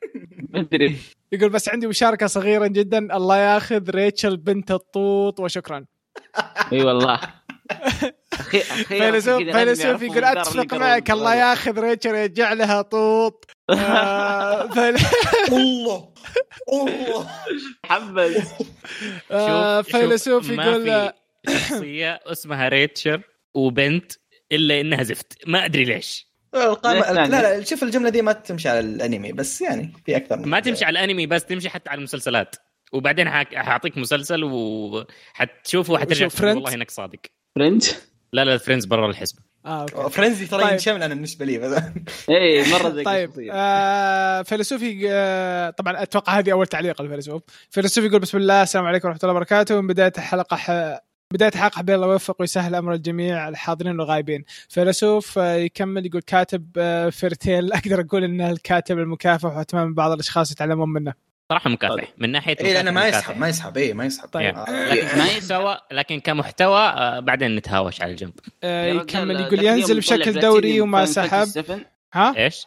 ما أدري. يقول بس عندي مشاركة صغيرة جدا. الله ياخذ ريتشل بنت الطوط وشكرا. أي والله. فيلسوف فيلسوف يقول أتفق معك الله ياخذ ريتشل يرجع لها طوط. الله. الله. شوف- آه شوف، فيلسوف يقول في شخصية اسمها ريتشر وبنت إلا إنها زفت. ما أدري ليش؟ لا لا شوف الجملة دي ما تمشي على الأنمي بس يعني في أكثر من ما تمشي على الأنمي بس تمشي حتى على المسلسلات. وبعدين حاعطيك مسلسل وحتشوفه وحترجع؟ والله انك صادق. فرندز لا لا فريندز برا الحسبة. آه أوكي. فرنزي ترى طيب. ينشمل أنا بالنسبة لي بس اي مرة زي طيب. آه فيلسوفي آه طبعا أتوقع هذه أول تعليق الفيلسوف فيلسوفي يقول بسم الله السلام عليكم ورحمة الله وبركاته من بداية الحلقة ح... بداية الحلقة حبيبي الله يوفق ويسهل أمر الجميع الحاضرين والغايبين فيلسوف آه، يكمل يقول كاتب آه، فيرتيل أقدر أقول أنه الكاتب المكافح واهتمام بعض الأشخاص يتعلمون منه صراحة مكافح من ناحية اي لأنه ما. يسحب ما يسحب اي ما يسحب طيب. آه. لكن ما كمحتوى لكن كمحتوى آه، بعدين نتهاوش على الجنب آه، يكمل يقول ينزل بشكل دوري وما سحب Fantasy 7. ها إيش؟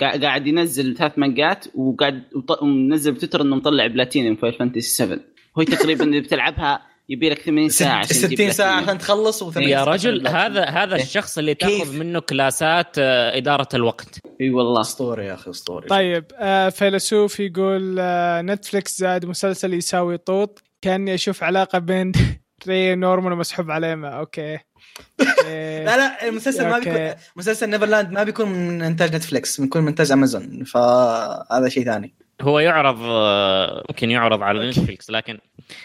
قاعد ينزل ثلاث مانجات وقاعد وط- ومنزل بتويتر إنه مطلع بلاتينيوم في فانتسي 7 هو تقريبا اللي بتلعبها يبي لك 80 ساعة عشان تجيب 60 ساعة بلاتينيوم. عشان تخلص و يا رجل هذا هذا الشخص اللي تاخذ؟ منه كلاسات آه، إدارة الوقت إي والله اسطوري يا أخي اسطوري طيب آه فيلسوف يقول آه نتفلكس زاد مسلسل يساوي طوط كأني أشوف علاقة بين ري نورمان ومسحوب عليه ما أوكي إيه. لا لا المسلسل ما. بيكون مسلسل نيفرلاند ما بيكون من إنتاج نتفلكس بيكون من إنتاج أمازون فهذا شيء ثاني هو يعرض آه، ممكن يعرض على نتفلكس لكن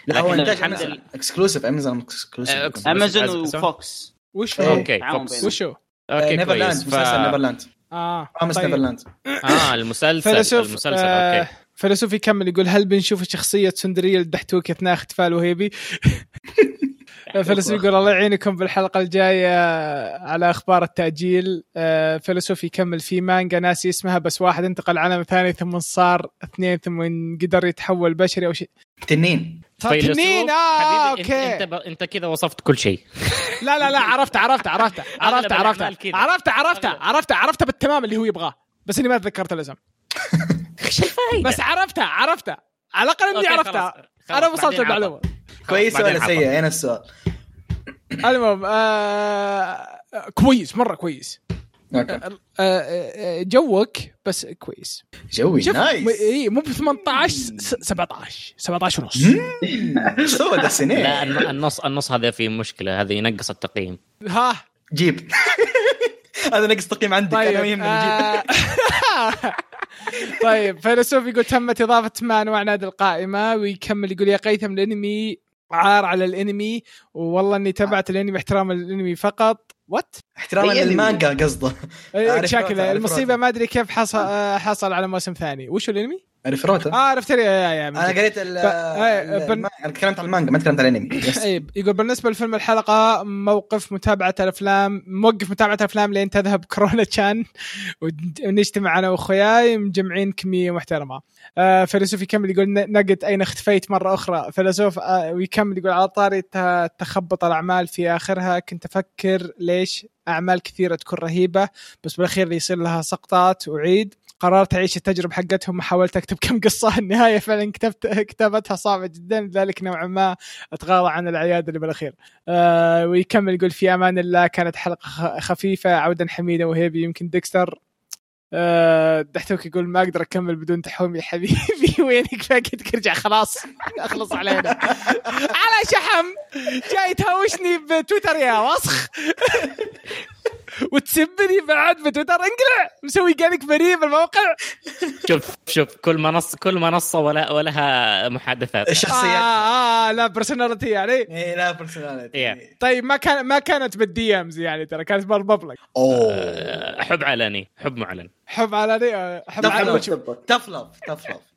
لا هو لكن إنتاج اكسكلوسيف امازون آه، اكسكلوسيف امازون. وفوكس وش. هو؟ أوكي فوكس بينهم. وشو؟ أوكي نيفرلاند ف... مسلسل نيفرلاند آه امس طيب. نيفرلاند آه المسلسل فيلسوف المسلسل آه أوكي فيلسوف يكمل يقول هل بنشوف شخصية سندرية الدحتوك اثناء احتفال وهيبي؟ فيلسوف يقول الله يعينكم بالحلقة الجاية على أخبار التأجيل. آه، فيلسوف يكمل في مانجا ناسي اسمها بس واحد انتقل عالم ثاني ثم صار اثنين ثم قدر يتحول بشري أو شيء. تنين. فيلسوف، تنين! آه أوكي. إنت انت, ب... إنت كذا وصفت كل شيء. لا لا لا عرفت عرفت عرفت عرفت عرفت. عرفت عرفت. عرفت عرفت بالتمام اللي هو يبغاه بس إني ما تذكرت الاسم. بس عرفتها عرفتها على الأقل إني عرفتها أنا وصلت المعلومة. كويس ولا. سيء؟ هنا السؤال. المهم آه كويس مرة كويس. أوكي. آه آه joke بس كويس. جوي nice. اي مو ب 18 س- 17 17 ونص. إيش سوى ذا لا السنين الن- النص النص هذا فيه مشكلة هذا ينقص التقييم. ها؟ جيب. هذا نقص تقييم عندك أنا طيب يهمني جيب. آه طيب فيلسوف يقول تمت إضافة ثمان أنواع نادي القائمة ويكمل يقول يا قيثم الأنمي عار على الانمي والله إني تبعت الانمي احتراما للانمي فقط وات احتراما؟ للمانجا قصده عارف شكله المصيبة. ما أدري كيف حصل آه، حصل على موسم ثاني وش الانمي؟ عرف روتا آه عرفت يا يا يا أنا قريت ال ف- آه، ال- بن- أنا تكلمت عن المانجا ما تكلمت عن الأنمي يس. طيب يقول بالنسبة لفيلم الحلقة موقف متابعة الأفلام موقف متابعة الأفلام لين تذهب كورونا كان ونجتمع أنا وأخوياي مجمعين كمية محترمة. آه فيلسوف يكمل يقول ن- نقد أين اختفيت مرة أخرى. فيلسوف آه ويكمل يقول على طاري ت- تخبط الأعمال في آخرها. كنت أفكر ليش أعمال كثيرة تكون رهيبة بس بالأخير يصير لها سقطات وعيد قررت أعيش التجربة حقتهم وحاولت أكتب كم قصة النهاية فعلا كتبت كتابتها صعبة جدا لذلك نوعا ما أتغاضى عن العياد اللي بالأخير. آه ويكمل يقول في أمان الله كانت حلقة خفيفة عودا حميدة وهيبي يمكن ديكستر آه دحتوك يقول ما أقدر أكمل بدون تحوم يا حبيبي وينك؟ فاكتك ارجع خلاص أخلص علينا. على شحم جاي تهاوشني بتويتر يا وسخ. وتسبني بعد بتويتر انقلع! مسوي قالك بريء بالموقع شوف شوف كل منصه كل منصة ولا ولها محادثات. آه, الشخصيات. آه لا personality يعني. إيه لا personality Yeah. طيب ما كان ما كانت بال DMs يعني ترى كانت بال public أوه. آه، حب علني حب معلن. حب على آه، حب على تفلف. تفلف.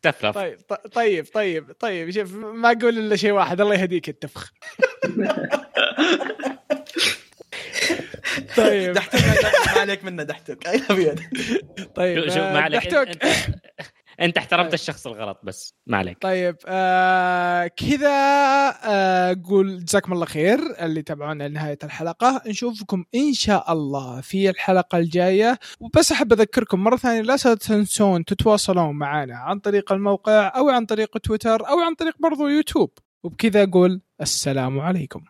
تفلف. طيب طيب طيب طيب شوف ما أقول إلا شيء واحد الله يهديك التفخ. طيب. دحتك ما عليك منه دحتك. اي ابيض طيب شوف شوف آه، ما عليك دحتوك. أنت, احترمت الشخص الغلط بس ما عليك. طيب آه كذا آه، أقول جزاكم الله خير اللي تابعونا لنهاية الحلقة. نشوفكم إن شاء الله في الحلقة الجاية. وبس أحب أذكركم مرة ثانية لا تنسون تتواصلون معنا عن طريق الموقع أو عن طريق تويتر أو عن طريق برضو يوتيوب. وبكذا أقول السلام عليكم.